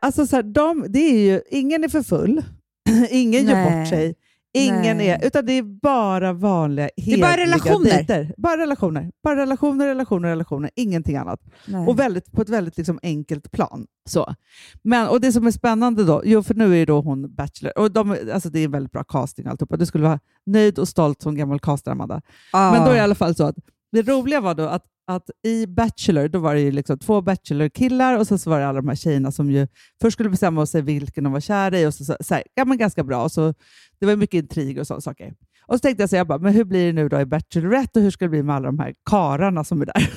[SPEAKER 3] Alltså så här, de, det är ju, ingen är för full, ingen gör
[SPEAKER 2] Nej.
[SPEAKER 3] bort sig, ingen
[SPEAKER 2] Nej.
[SPEAKER 3] är, utan det är bara vanliga,
[SPEAKER 2] är bara relationer.
[SPEAKER 3] dejter. Bara relationer. Bara relationer, relationer, relationer, ingenting annat.
[SPEAKER 2] Nej.
[SPEAKER 3] Och väldigt, på ett väldigt liksom enkelt plan. Så. Men, och det som är spännande då, jo för nu är då hon Bachelor, och de, alltså det är en väldigt bra casting alltihopa. Du skulle vara nöjd och stolt som gammal castare, Amanda.
[SPEAKER 2] Ja.
[SPEAKER 3] Men då är det i alla fall så att det roliga var då att, att i Bachelor, då var det ju liksom två Bachelor-killar och sen så var det alla de här tjejerna som ju först skulle bestämma sig vilken de var kära i och så, så, så här, ja, men ganska bra. Och så, det var mycket intrig och sådana saker. Och så tänkte jag så jag bara, men hur blir det nu då i Bachelorette och hur ska det bli med alla de här kararna som är där?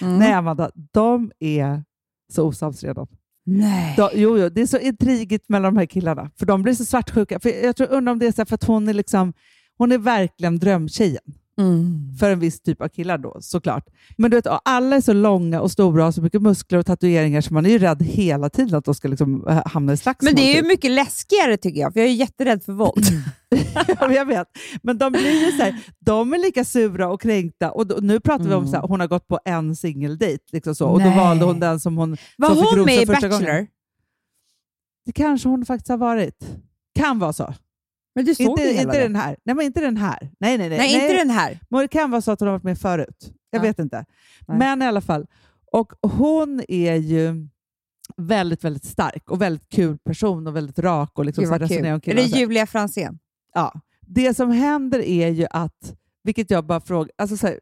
[SPEAKER 2] Mm.
[SPEAKER 3] Nej Amanda, de är så osams redan.
[SPEAKER 2] Nej.
[SPEAKER 3] De, jo, jo, det är så intrigigt mellan de här killarna, för de blir så svartsjuka. För jag tror, undrar om det är så för att hon är, liksom, hon är verkligen drömtjejen
[SPEAKER 2] Mm.
[SPEAKER 3] för en viss typ av killar då, såklart. Men du vet, alla är så långa och stora och har så mycket muskler och tatueringar så man är ju rädd hela tiden att de ska liksom äh, hamna i slagsmål.
[SPEAKER 2] Men det är ju
[SPEAKER 3] typ.
[SPEAKER 2] mycket läskigare tycker jag, för jag är jätterädd för våld.
[SPEAKER 3] Ja, men jag vet. Men de blir ju så här, de är lika sura och kränkta. Och då, nu pratar vi om så här, hon har gått på en singeldejt liksom så, och då valde hon den som hon
[SPEAKER 2] Var
[SPEAKER 3] som fick
[SPEAKER 2] hon
[SPEAKER 3] rosa
[SPEAKER 2] med i Bachelor?
[SPEAKER 3] gången. Det kanske hon faktiskt har varit. Kan vara så.
[SPEAKER 2] Men du såg
[SPEAKER 3] Inte,
[SPEAKER 2] hela
[SPEAKER 3] inte den här. Nej, men inte den här. Nej, nej, nej.
[SPEAKER 2] Nej, inte den här.
[SPEAKER 3] Men det kan vara så att hon har varit med förut. Jag
[SPEAKER 2] Ja.
[SPEAKER 3] vet inte.
[SPEAKER 2] Nej.
[SPEAKER 3] Men i alla fall. Och hon är ju väldigt, väldigt stark och väldigt kul person och väldigt rak och liksom
[SPEAKER 2] Gud
[SPEAKER 3] så
[SPEAKER 2] kul. Är det. Julia Franzén?
[SPEAKER 3] Ja. Det som händer är ju att, vilket jag bara frågar, alltså så här,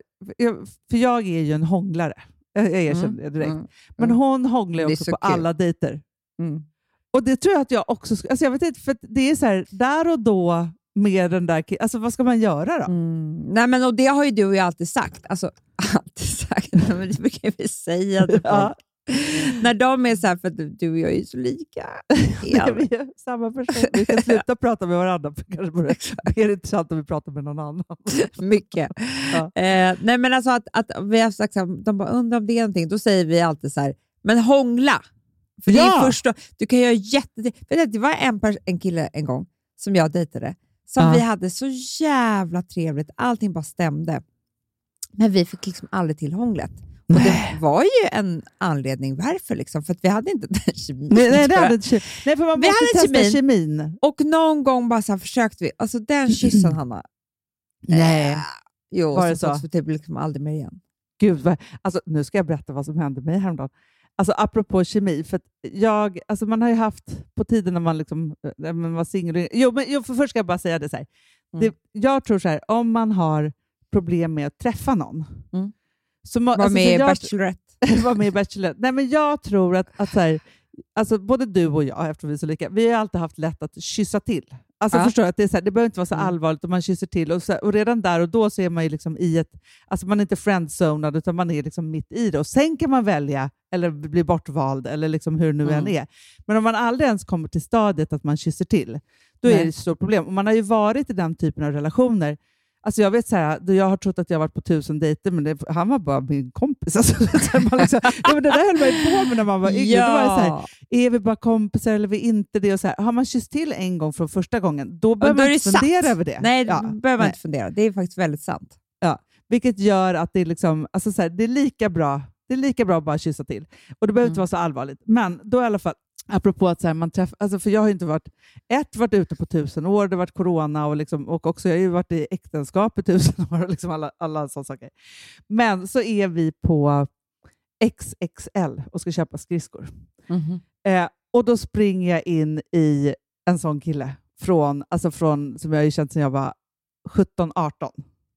[SPEAKER 3] för jag är ju en hånglare. Jag, jag erkänner det direkt.
[SPEAKER 2] Mm.
[SPEAKER 3] Men
[SPEAKER 2] Mm.
[SPEAKER 3] hon hånglar ju också
[SPEAKER 2] så
[SPEAKER 3] på
[SPEAKER 2] kul.
[SPEAKER 3] alla dejter.
[SPEAKER 2] Mm.
[SPEAKER 3] Och det tror jag att jag också skulle... Alltså jag vet inte, för det är så här, där och då med den där Alltså vad ska man göra då?
[SPEAKER 2] Mm. Nej, men, och det har ju du och jag alltid sagt. Alltså, alltid sagt, men det brukar vi säga till folk.
[SPEAKER 3] Ja.
[SPEAKER 2] När de är så här, för du och jag är ju så lika.
[SPEAKER 3] Ja. Vi är samma person. Vi kan sluta prata med varandra. För det kanske vore mer intressant om vi pratar med någon annan.
[SPEAKER 2] Mycket.
[SPEAKER 3] Ja.
[SPEAKER 2] Eh, nej, men alltså att, att vi har sagt så här, de bara undrar om det är någonting. Då säger vi alltid så här, men hångla. För det
[SPEAKER 3] Ja.
[SPEAKER 2] är första, du kan göra jätte... Det var en, en kille en gång som jag dejtade, som
[SPEAKER 3] Ja.
[SPEAKER 2] vi hade så jävla trevligt. Allting bara stämde. Men vi fick liksom aldrig till hånglet. Och det var ju en anledning varför, liksom, för att vi hade inte den kemin.
[SPEAKER 3] Nej, nej, det hade inte nej, för man
[SPEAKER 2] Vi
[SPEAKER 3] måste
[SPEAKER 2] hade
[SPEAKER 3] testa
[SPEAKER 2] kemin.
[SPEAKER 3] kemin.
[SPEAKER 2] Och någon gång bara så försökte vi. Alltså den kyssen, Hanna.
[SPEAKER 3] Nej.
[SPEAKER 2] Eh, jo,
[SPEAKER 3] Var det
[SPEAKER 2] så
[SPEAKER 3] så?
[SPEAKER 2] sågs vi typ liksom aldrig mer igen.
[SPEAKER 3] Gud, vad, alltså, nu ska jag berätta vad som hände mig häromdagen. Alltså, apropå kemi, för jag, alltså, man har ju haft på tiden när man, liksom, eh, när man var singel... Jo, men jo, för först ska jag bara säga det så här.
[SPEAKER 2] Mm.
[SPEAKER 3] Det, jag tror så här, om man har problem med att träffa någon,
[SPEAKER 2] Mm.
[SPEAKER 3] så må,
[SPEAKER 2] Var
[SPEAKER 3] alltså,
[SPEAKER 2] med
[SPEAKER 3] jag,
[SPEAKER 2] Bachelorette.
[SPEAKER 3] var med i Bachelor. Nej, men jag tror att, att så här, alltså, både du och jag, eftersom vi är så lika, vi har alltid haft lätt att kyssa till. Alltså,
[SPEAKER 2] Ja.
[SPEAKER 3] förstår att det, är så här, det behöver inte vara så
[SPEAKER 2] Mm.
[SPEAKER 3] allvarligt om man kysser till. Och, så här, och redan där och då så är man ju liksom i ett... Alltså man är inte friendzonad utan man är liksom mitt i det. Och sen kan man välja eller bli bortvald eller liksom hur det nu
[SPEAKER 2] Mm.
[SPEAKER 3] än är. Men om man aldrig ens kommer till stadiet att man kysser till, då är
[SPEAKER 2] Nej.
[SPEAKER 3] det ett stort problem. Och man har ju varit i den typen av relationer Alltså jag vet så här, jag har trott att jag har varit på tusen dejter, men det, han var bara min kompis. Alltså, man liksom, ja, men det där höll man ju på med när man var yngre. Då var det så här, är vi bara kompisar eller är vi inte det? Och så här, har man kysst till en gång från första gången, då behöver man inte
[SPEAKER 2] det
[SPEAKER 3] fundera över det.
[SPEAKER 2] Nej, det
[SPEAKER 3] Ja,
[SPEAKER 2] behöver man inte fundera. Det är faktiskt väldigt sant.
[SPEAKER 3] Vilket gör att det är, liksom, alltså så här, det är lika bra det är lika bra att bara kyssa till. Och det behöver inte
[SPEAKER 2] Mm.
[SPEAKER 3] vara så allvarligt. Men då i alla fall, apropå att så här, man träffar, alltså för jag har inte varit, ett, varit ute på tusen år, det har varit corona och, liksom, och också jag har ju varit i äktenskap i tusen år och liksom alla, alla sådana saker. Men så är vi på XXL och ska köpa skridskor. Eh, och då springer jag in i en sån kille från, alltså från, som jag har känt sedan jag var 17-18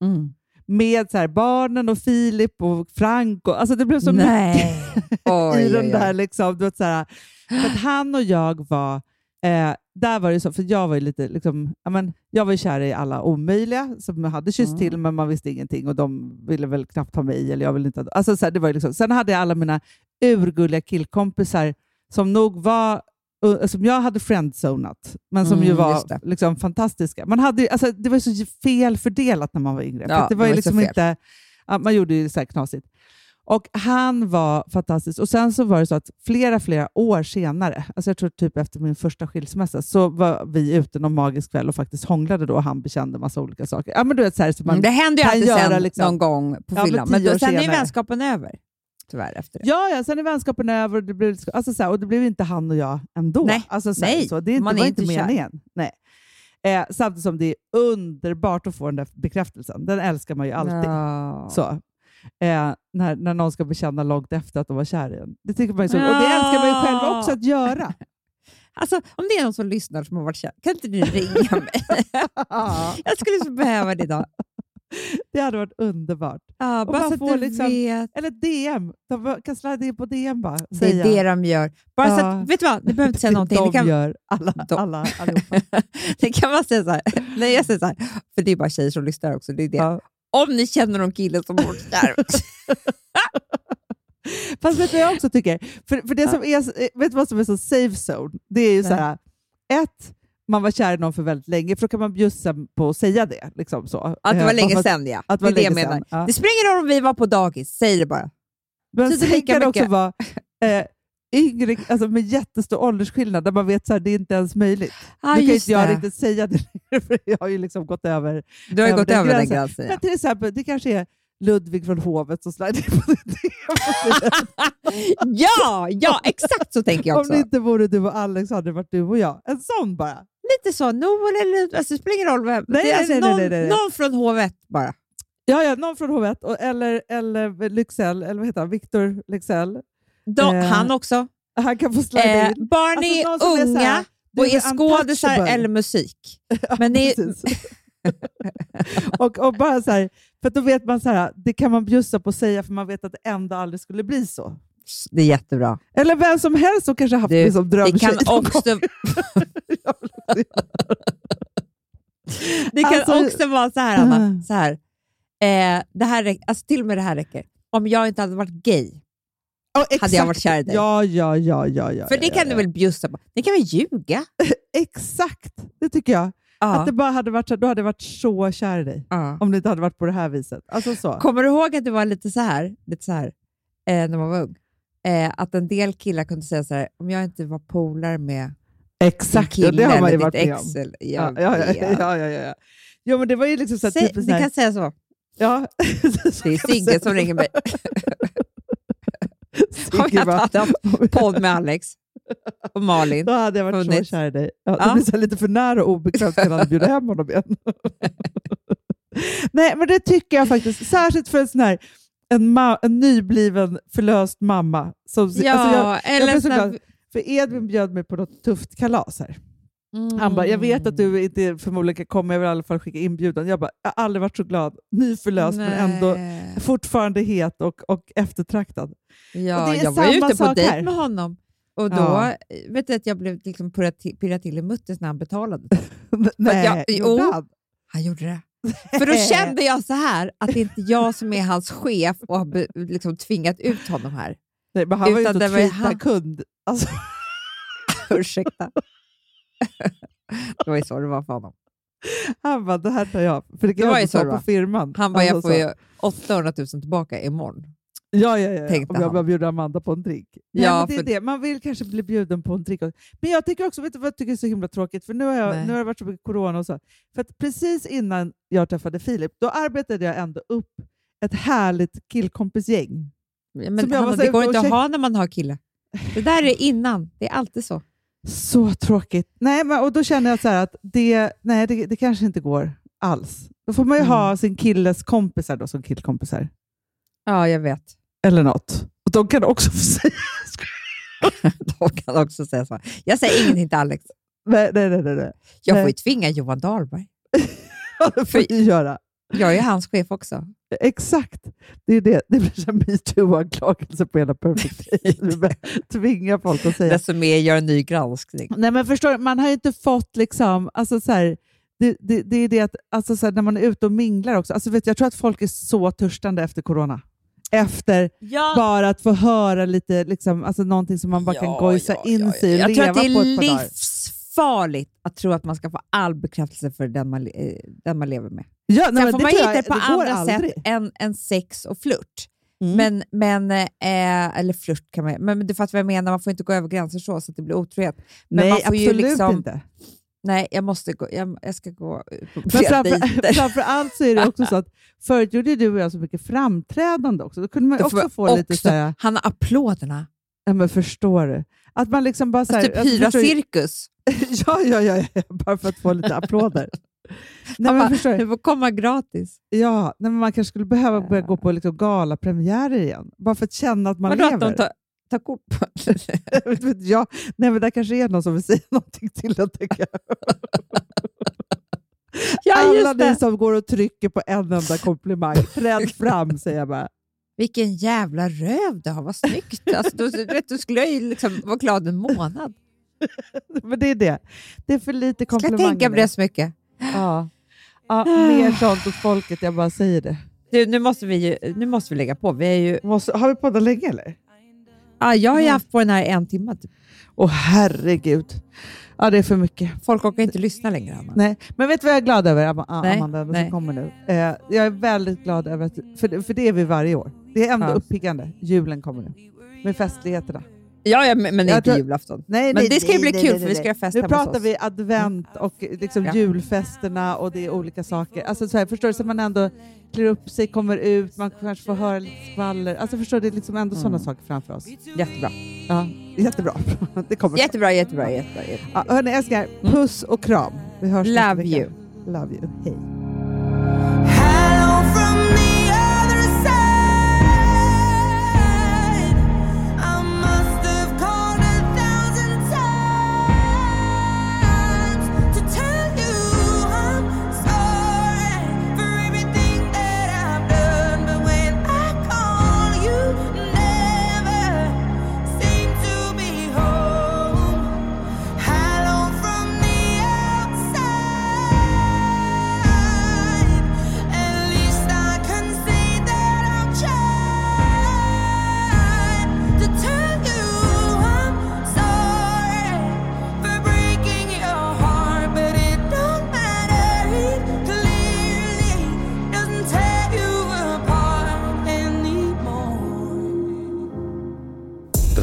[SPEAKER 2] Mm.
[SPEAKER 3] Med så här, barnen och Filip och Frank. Och, alltså det blev så
[SPEAKER 2] Nej.
[SPEAKER 3] mycket
[SPEAKER 2] Oj,
[SPEAKER 3] i den där. Liksom, du vet, så här, för att han och jag var... Eh, där var det så, för jag var ju lite, liksom, ja, men, jag var ju kär i alla omöjliga som hade kysst
[SPEAKER 2] Mm.
[SPEAKER 3] till, men man visste ingenting och de ville väl knappt ha mig. Eller jag ville inte, alltså, så här, det var ju liksom, sen hade jag alla mina urgulliga killkompisar som nog var uh, som jag hade friendzonat, men som
[SPEAKER 2] Mm,
[SPEAKER 3] ju var liksom, fantastiska. Man hade, alltså, det var så fel fördelat när man var yngre.
[SPEAKER 2] Ja,
[SPEAKER 3] det var
[SPEAKER 2] det
[SPEAKER 3] ju
[SPEAKER 2] var
[SPEAKER 3] liksom inte, man gjorde ju så här knasigt. Och han var fantastisk. Och sen så var det så att flera, flera år senare, alltså jag tror typ efter min första skilsmässa, så var vi ute någon magisk kväll och faktiskt hånglade då och han bekände massa olika saker. Ja, men du vet, så här, så man
[SPEAKER 2] Mm, det händer ju alltid
[SPEAKER 3] göra
[SPEAKER 2] sen
[SPEAKER 3] liksom-
[SPEAKER 2] någon gång på
[SPEAKER 3] Ja, men
[SPEAKER 2] fyllan, men, då, sen är
[SPEAKER 3] senare.
[SPEAKER 2] vänskapen över. Tyvärr efter det.
[SPEAKER 3] Ja, ja, sen är vänskapen över och det blev, alltså så här, och det blev inte han och jag ändå.
[SPEAKER 2] Nej,
[SPEAKER 3] alltså så här,
[SPEAKER 2] nej,
[SPEAKER 3] så, det
[SPEAKER 2] man
[SPEAKER 3] var
[SPEAKER 2] är
[SPEAKER 3] inte meningen. Nej. Eh, samtidigt som det är underbart att få den där bekräftelsen. Den älskar man ju alltid.
[SPEAKER 2] Ja.
[SPEAKER 3] Så. Eh, när, när någon ska bekänna långt efter att de var kär i en. Det tycker man så. Och det älskar man ju själv också att göra.
[SPEAKER 2] Alltså, om det är någon som lyssnar som har varit kär, kan inte ni ringa mig? jag skulle så behöva det idag.
[SPEAKER 3] det hade varit underbart.
[SPEAKER 2] Ja, bara
[SPEAKER 3] man
[SPEAKER 2] så att du
[SPEAKER 3] liksom-
[SPEAKER 2] vet.
[SPEAKER 3] Eller DM. De kan slida in på DM bara.
[SPEAKER 2] Det är det de gör. Bara så
[SPEAKER 3] Ja.
[SPEAKER 2] att, vet du vad, ni behöver inte säga någonting.
[SPEAKER 3] De
[SPEAKER 2] kan,
[SPEAKER 3] gör. Alla,
[SPEAKER 2] De-
[SPEAKER 3] alla allihopa.
[SPEAKER 2] ni kan bara säga så här. Nej, jag säger så här. För det är bara tjejer som lyssnar också. Det är det.
[SPEAKER 3] Ja.
[SPEAKER 2] Om ni känner någon kille som varit kär.
[SPEAKER 3] Fast vet du vad jag också tycker? För, för det som är, vet du vad som är så safe zone? Det är ju så här, ett, man var kär i någon för väldigt länge, för då kan man bjussa på att säga det. Liksom så.
[SPEAKER 2] Att det
[SPEAKER 3] Eh,
[SPEAKER 2] var länge sedan, ja.
[SPEAKER 3] Att det
[SPEAKER 2] är det jag menar.
[SPEAKER 3] ja.
[SPEAKER 2] Det spelar ingen roll om vi var på dagis, säg det bara.
[SPEAKER 3] Men
[SPEAKER 2] Så
[SPEAKER 3] sen kan det också
[SPEAKER 2] mycket.
[SPEAKER 3] vara eh, yngre, alltså med jättestor åldersskillnad, där man vet att det är inte ens möjligt.
[SPEAKER 2] Ah,
[SPEAKER 3] nu kan inte jag
[SPEAKER 2] det.
[SPEAKER 3] riktigt säga det längre, för jag har ju liksom gått över.
[SPEAKER 2] Du har
[SPEAKER 3] över
[SPEAKER 2] gått
[SPEAKER 3] den
[SPEAKER 2] över den
[SPEAKER 3] gränsen.
[SPEAKER 2] gränsen. Ja.
[SPEAKER 3] Men till exempel, det kanske är Ludvig från hovet som slider in på
[SPEAKER 2] ja, ja, exakt så tänker jag
[SPEAKER 3] Om
[SPEAKER 2] också.
[SPEAKER 3] det inte vore du och Alex hade det varit du och jag. En sån bara.
[SPEAKER 2] Lite så, Noel eller alltså, det spelar ingen roll vem.
[SPEAKER 3] Nej,
[SPEAKER 2] det är alltså
[SPEAKER 3] nej, nej,
[SPEAKER 2] någon,
[SPEAKER 3] nej, nej.
[SPEAKER 2] någon från hovet bara.
[SPEAKER 3] Ja, ja, någon från hovet. Och, eller, eller Lyxell, eller vad heter han? Victor Lyxell. Eh,
[SPEAKER 2] Han också.
[SPEAKER 3] Han kan få slida
[SPEAKER 2] Eh,
[SPEAKER 3] in.
[SPEAKER 2] barn
[SPEAKER 3] Alltså,
[SPEAKER 2] är
[SPEAKER 3] någon som är
[SPEAKER 2] unga
[SPEAKER 3] här,
[SPEAKER 2] och
[SPEAKER 3] är
[SPEAKER 2] skådisar eller musik.
[SPEAKER 3] Ja,
[SPEAKER 2] Men
[SPEAKER 3] precis. och, och bara så här, för då vet man så här, det kan man bjussa på att säga för man vet att det ändå aldrig skulle bli så.
[SPEAKER 2] det är jättebra.
[SPEAKER 3] Eller vem som helst som kanske haft
[SPEAKER 2] Du,
[SPEAKER 3] det som
[SPEAKER 2] Det
[SPEAKER 3] drömtjej.
[SPEAKER 2] kan också. det kan
[SPEAKER 3] Alltså-
[SPEAKER 2] också vara så här, Anna. Så här. Eh, det här alltså, till och med det här räcker. Om jag inte hade varit gay,
[SPEAKER 3] Ja,
[SPEAKER 2] hade jag varit kär i dig.
[SPEAKER 3] Ja, ja, ja. ja, ja
[SPEAKER 2] För det
[SPEAKER 3] ja,
[SPEAKER 2] kan
[SPEAKER 3] ja.
[SPEAKER 2] du väl bjussa på? Ni kan väl ljuga?
[SPEAKER 3] Exakt, det tycker jag.
[SPEAKER 2] Ja.
[SPEAKER 3] Att det bara hade varit så, då hade jag varit så kär i dig.
[SPEAKER 2] Ja.
[SPEAKER 3] Om det inte hade varit på det här viset. Alltså så.
[SPEAKER 2] Kommer du ihåg att det var lite så här, lite så här eh, när man var ung? Eh, att en del killar kunde säga så här, om jag inte var polare med
[SPEAKER 3] Exakt,
[SPEAKER 2] kille
[SPEAKER 3] och det har man ju varit med om.
[SPEAKER 2] ex. Eller,
[SPEAKER 3] Ja,
[SPEAKER 2] jag
[SPEAKER 3] ja, ja,
[SPEAKER 2] vet.
[SPEAKER 3] ja, ja, ja, ja. Jo, men det var ju liksom så här,
[SPEAKER 2] Säg,
[SPEAKER 3] typ en sån här,
[SPEAKER 2] kan säga så.
[SPEAKER 3] ja.
[SPEAKER 2] Det är Sigge som ringer mig. Om jag hade haft podd med Alex och Malin.
[SPEAKER 3] Då hade jag varit så
[SPEAKER 2] funnits.
[SPEAKER 3] kär i dig. Ja,
[SPEAKER 2] Ja.
[SPEAKER 3] Det blir så lite för nära och obekvämt jag hade bjudit hem honom igen. Nej, men det tycker jag faktiskt. Särskilt för en sån här en, en nybliven förlöst mamma. Som,
[SPEAKER 2] Ja,
[SPEAKER 3] alltså jag, jag
[SPEAKER 2] eller
[SPEAKER 3] blev för Edvin bjöd mig på något tufft kalas här.
[SPEAKER 2] Mm.
[SPEAKER 3] Han bara, jag vet att du inte förmodligen kan komma, jag vill i alla fall skicka inbjudan. Jag bara, jag har aldrig varit så glad. Nyförlöst men ändå
[SPEAKER 2] Nej.
[SPEAKER 3] fortfarande het och, och eftertraktad.
[SPEAKER 2] Ja,
[SPEAKER 3] Och
[SPEAKER 2] jag var ute på dejt
[SPEAKER 3] här.
[SPEAKER 2] med honom och då
[SPEAKER 3] Ja.
[SPEAKER 2] vet du att jag blev liksom pirrat till, i muttis när han betalade.
[SPEAKER 3] Nej,
[SPEAKER 2] jag- jo.
[SPEAKER 3] gjorde han?
[SPEAKER 2] Han gjorde det. För då kände jag så här att det är inte jag som är hans chef och har liksom tvingat ut honom här.
[SPEAKER 3] Nej, men han var ju
[SPEAKER 2] Utan
[SPEAKER 3] inte
[SPEAKER 2] det var ju
[SPEAKER 3] tweeta
[SPEAKER 2] han.
[SPEAKER 3] kund. Alltså,
[SPEAKER 2] Ursäkta. det var ju så det var för honom.
[SPEAKER 3] han bara, det här tar jag. För det kan
[SPEAKER 2] Det var ju så
[SPEAKER 3] på firman.
[SPEAKER 2] Han bara,
[SPEAKER 3] Alltså,
[SPEAKER 2] jag får ju 800 000 tillbaka imorgon.
[SPEAKER 3] Ja, ja, ja.
[SPEAKER 2] tänkte
[SPEAKER 3] Om jag bara bjuder Amanda på en drink. Nej,
[SPEAKER 2] Ja,
[SPEAKER 3] men det är
[SPEAKER 2] för-
[SPEAKER 3] det. Man vill kanske bli bjuden på en drink. Men jag tycker också, vet du vad jag tycker är så himla tråkigt? För nu har, jag,
[SPEAKER 2] Nej.
[SPEAKER 3] nu har det varit så mycket corona och så. För precis innan jag träffade Filip, då arbetade jag ändå upp ett härligt killkompisgäng.
[SPEAKER 2] Men
[SPEAKER 3] Som
[SPEAKER 2] Hanna, det går inte att ha när man har kille. Det där är innan. Det är alltid så.
[SPEAKER 3] Så tråkigt. Nej, men, och då känner jag så att det, nej, det, det kanske inte går alls. Då får man ju
[SPEAKER 2] Mm.
[SPEAKER 3] ha sin killes kompisar då, som killkompisar.
[SPEAKER 2] Ja, jag vet.
[SPEAKER 3] Eller något. Och de kan också få säga...
[SPEAKER 2] De kan också säga så. Jag säger ingenting till Alex.
[SPEAKER 3] nej, nej, nej. nej.
[SPEAKER 2] Jag får ju tvinga Johan Dahlberg.
[SPEAKER 3] Ja, det får du göra.
[SPEAKER 2] Jag är hans chef också.
[SPEAKER 3] Exakt. Det är det. Det blir här metoo-anklagelse på hela börjar Tvinga folk att säga...
[SPEAKER 2] Desto mer gör en ny granskning.
[SPEAKER 3] Nej, men förstår man har ju inte fått liksom... Alltså så här, det, det, det är det att alltså så här, när man är ute och minglar också. Alltså vet, jag tror att folk är så törstande efter corona. Efter
[SPEAKER 2] Ja.
[SPEAKER 3] bara att få höra lite, liksom, alltså någonting som man bara kan gojsa in sig i och
[SPEAKER 2] Jag
[SPEAKER 3] leva på ett par dagar.
[SPEAKER 2] Livsfarligt att tro att man ska få all bekräftelse för den man, eh, den man lever med.
[SPEAKER 3] Ja, nej,
[SPEAKER 2] Sen
[SPEAKER 3] men
[SPEAKER 2] får man hitta det på andra
[SPEAKER 3] aldrig.
[SPEAKER 2] sätt än, än sex och flört.
[SPEAKER 3] Mm.
[SPEAKER 2] Men, men eh, eller flört kan man men du fattar vad jag menar, man får inte gå över gränser så, så att det blir otrohet. Men
[SPEAKER 3] Nej,
[SPEAKER 2] man får ju
[SPEAKER 3] absolut
[SPEAKER 2] liksom,
[SPEAKER 3] inte.
[SPEAKER 2] Nej, jag måste gå, jag, jag ska gå
[SPEAKER 3] Men framför, framför allt så är det också så att förut gjorde du och jag så mycket framträdande också. Då kunde man ju
[SPEAKER 2] Då
[SPEAKER 3] också få lite
[SPEAKER 2] också-
[SPEAKER 3] så här,
[SPEAKER 2] Han har applåderna.
[SPEAKER 3] ja men förstår du? Att man liksom bara så här,
[SPEAKER 2] Alltså, typ
[SPEAKER 3] jag
[SPEAKER 2] hyra
[SPEAKER 3] ju-
[SPEAKER 2] cirkus.
[SPEAKER 3] ja, ja, ja, ja, bara för att få lite applåder. Nej, men förstår du?
[SPEAKER 2] får komma gratis.
[SPEAKER 3] Ja, nej, men man kanske skulle behöva börja gå på liksom galapremiärer igen. Bara för att känna att man
[SPEAKER 2] Vadå
[SPEAKER 3] lever.
[SPEAKER 2] att de tar, tar kort på
[SPEAKER 3] jag, nej, men där kanske är någon som vill säga någonting till en.
[SPEAKER 2] Ja,
[SPEAKER 3] Alla ni som går och trycker på en enda komplimang, träd fram säger jag bara.
[SPEAKER 2] Vilken jävla röv du har, vad snyggt. Alltså, du, du skulle ju liksom vara glad en månad.
[SPEAKER 3] Men det är det. Det är för lite
[SPEAKER 2] Ska jag
[SPEAKER 3] komplimanger.
[SPEAKER 2] tänka på det så mycket?
[SPEAKER 3] Ja. Ja, mer sånt åt folket, jag bara säger det.
[SPEAKER 2] Du, nu, måste vi ju, nu måste vi lägga på. Vi är ju,
[SPEAKER 3] Måste, har vi poddat länge eller?
[SPEAKER 2] ah, jag har ju haft på den här en timme. Typ.
[SPEAKER 3] Åh herregud. Ja, det är för mycket.
[SPEAKER 2] Folk orkar inte lyssna längre. Anna.
[SPEAKER 3] Nej, men vet du vad jag är glad över, Am-
[SPEAKER 2] Nej,
[SPEAKER 3] Amanda,
[SPEAKER 2] nej.
[SPEAKER 3] som kommer nu? Eh, jag är väldigt glad över att, för, det- för det är vi varje år. Det är ändå
[SPEAKER 2] Ja.
[SPEAKER 3] uppiggande. Julen kommer nu. Med festligheterna.
[SPEAKER 2] Ja, ja, men, inte
[SPEAKER 3] tror-
[SPEAKER 2] julafton.
[SPEAKER 3] Nej,
[SPEAKER 2] Men
[SPEAKER 3] nej,
[SPEAKER 2] det ska ju bli
[SPEAKER 3] nej,
[SPEAKER 2] kul,
[SPEAKER 3] nej,
[SPEAKER 2] för vi ska ha fest
[SPEAKER 3] Nu pratar vi advent och liksom
[SPEAKER 2] Ja.
[SPEAKER 3] julfesterna och det är olika saker. Alltså så här, förstår du? Så man ändå klär upp sig, kommer ut, man kanske får höra lite skvaller. Alltså förstår du? Det är liksom ändå sådana saker framför oss.
[SPEAKER 2] Jättebra.
[SPEAKER 3] Ja, jättebra. Det kommer
[SPEAKER 2] Jättebra, jättebra, jättebra. jättebra.
[SPEAKER 3] Ja, hörni älsklingar, puss och kram. Vi hörs
[SPEAKER 2] Love you.
[SPEAKER 3] Love you. Hej.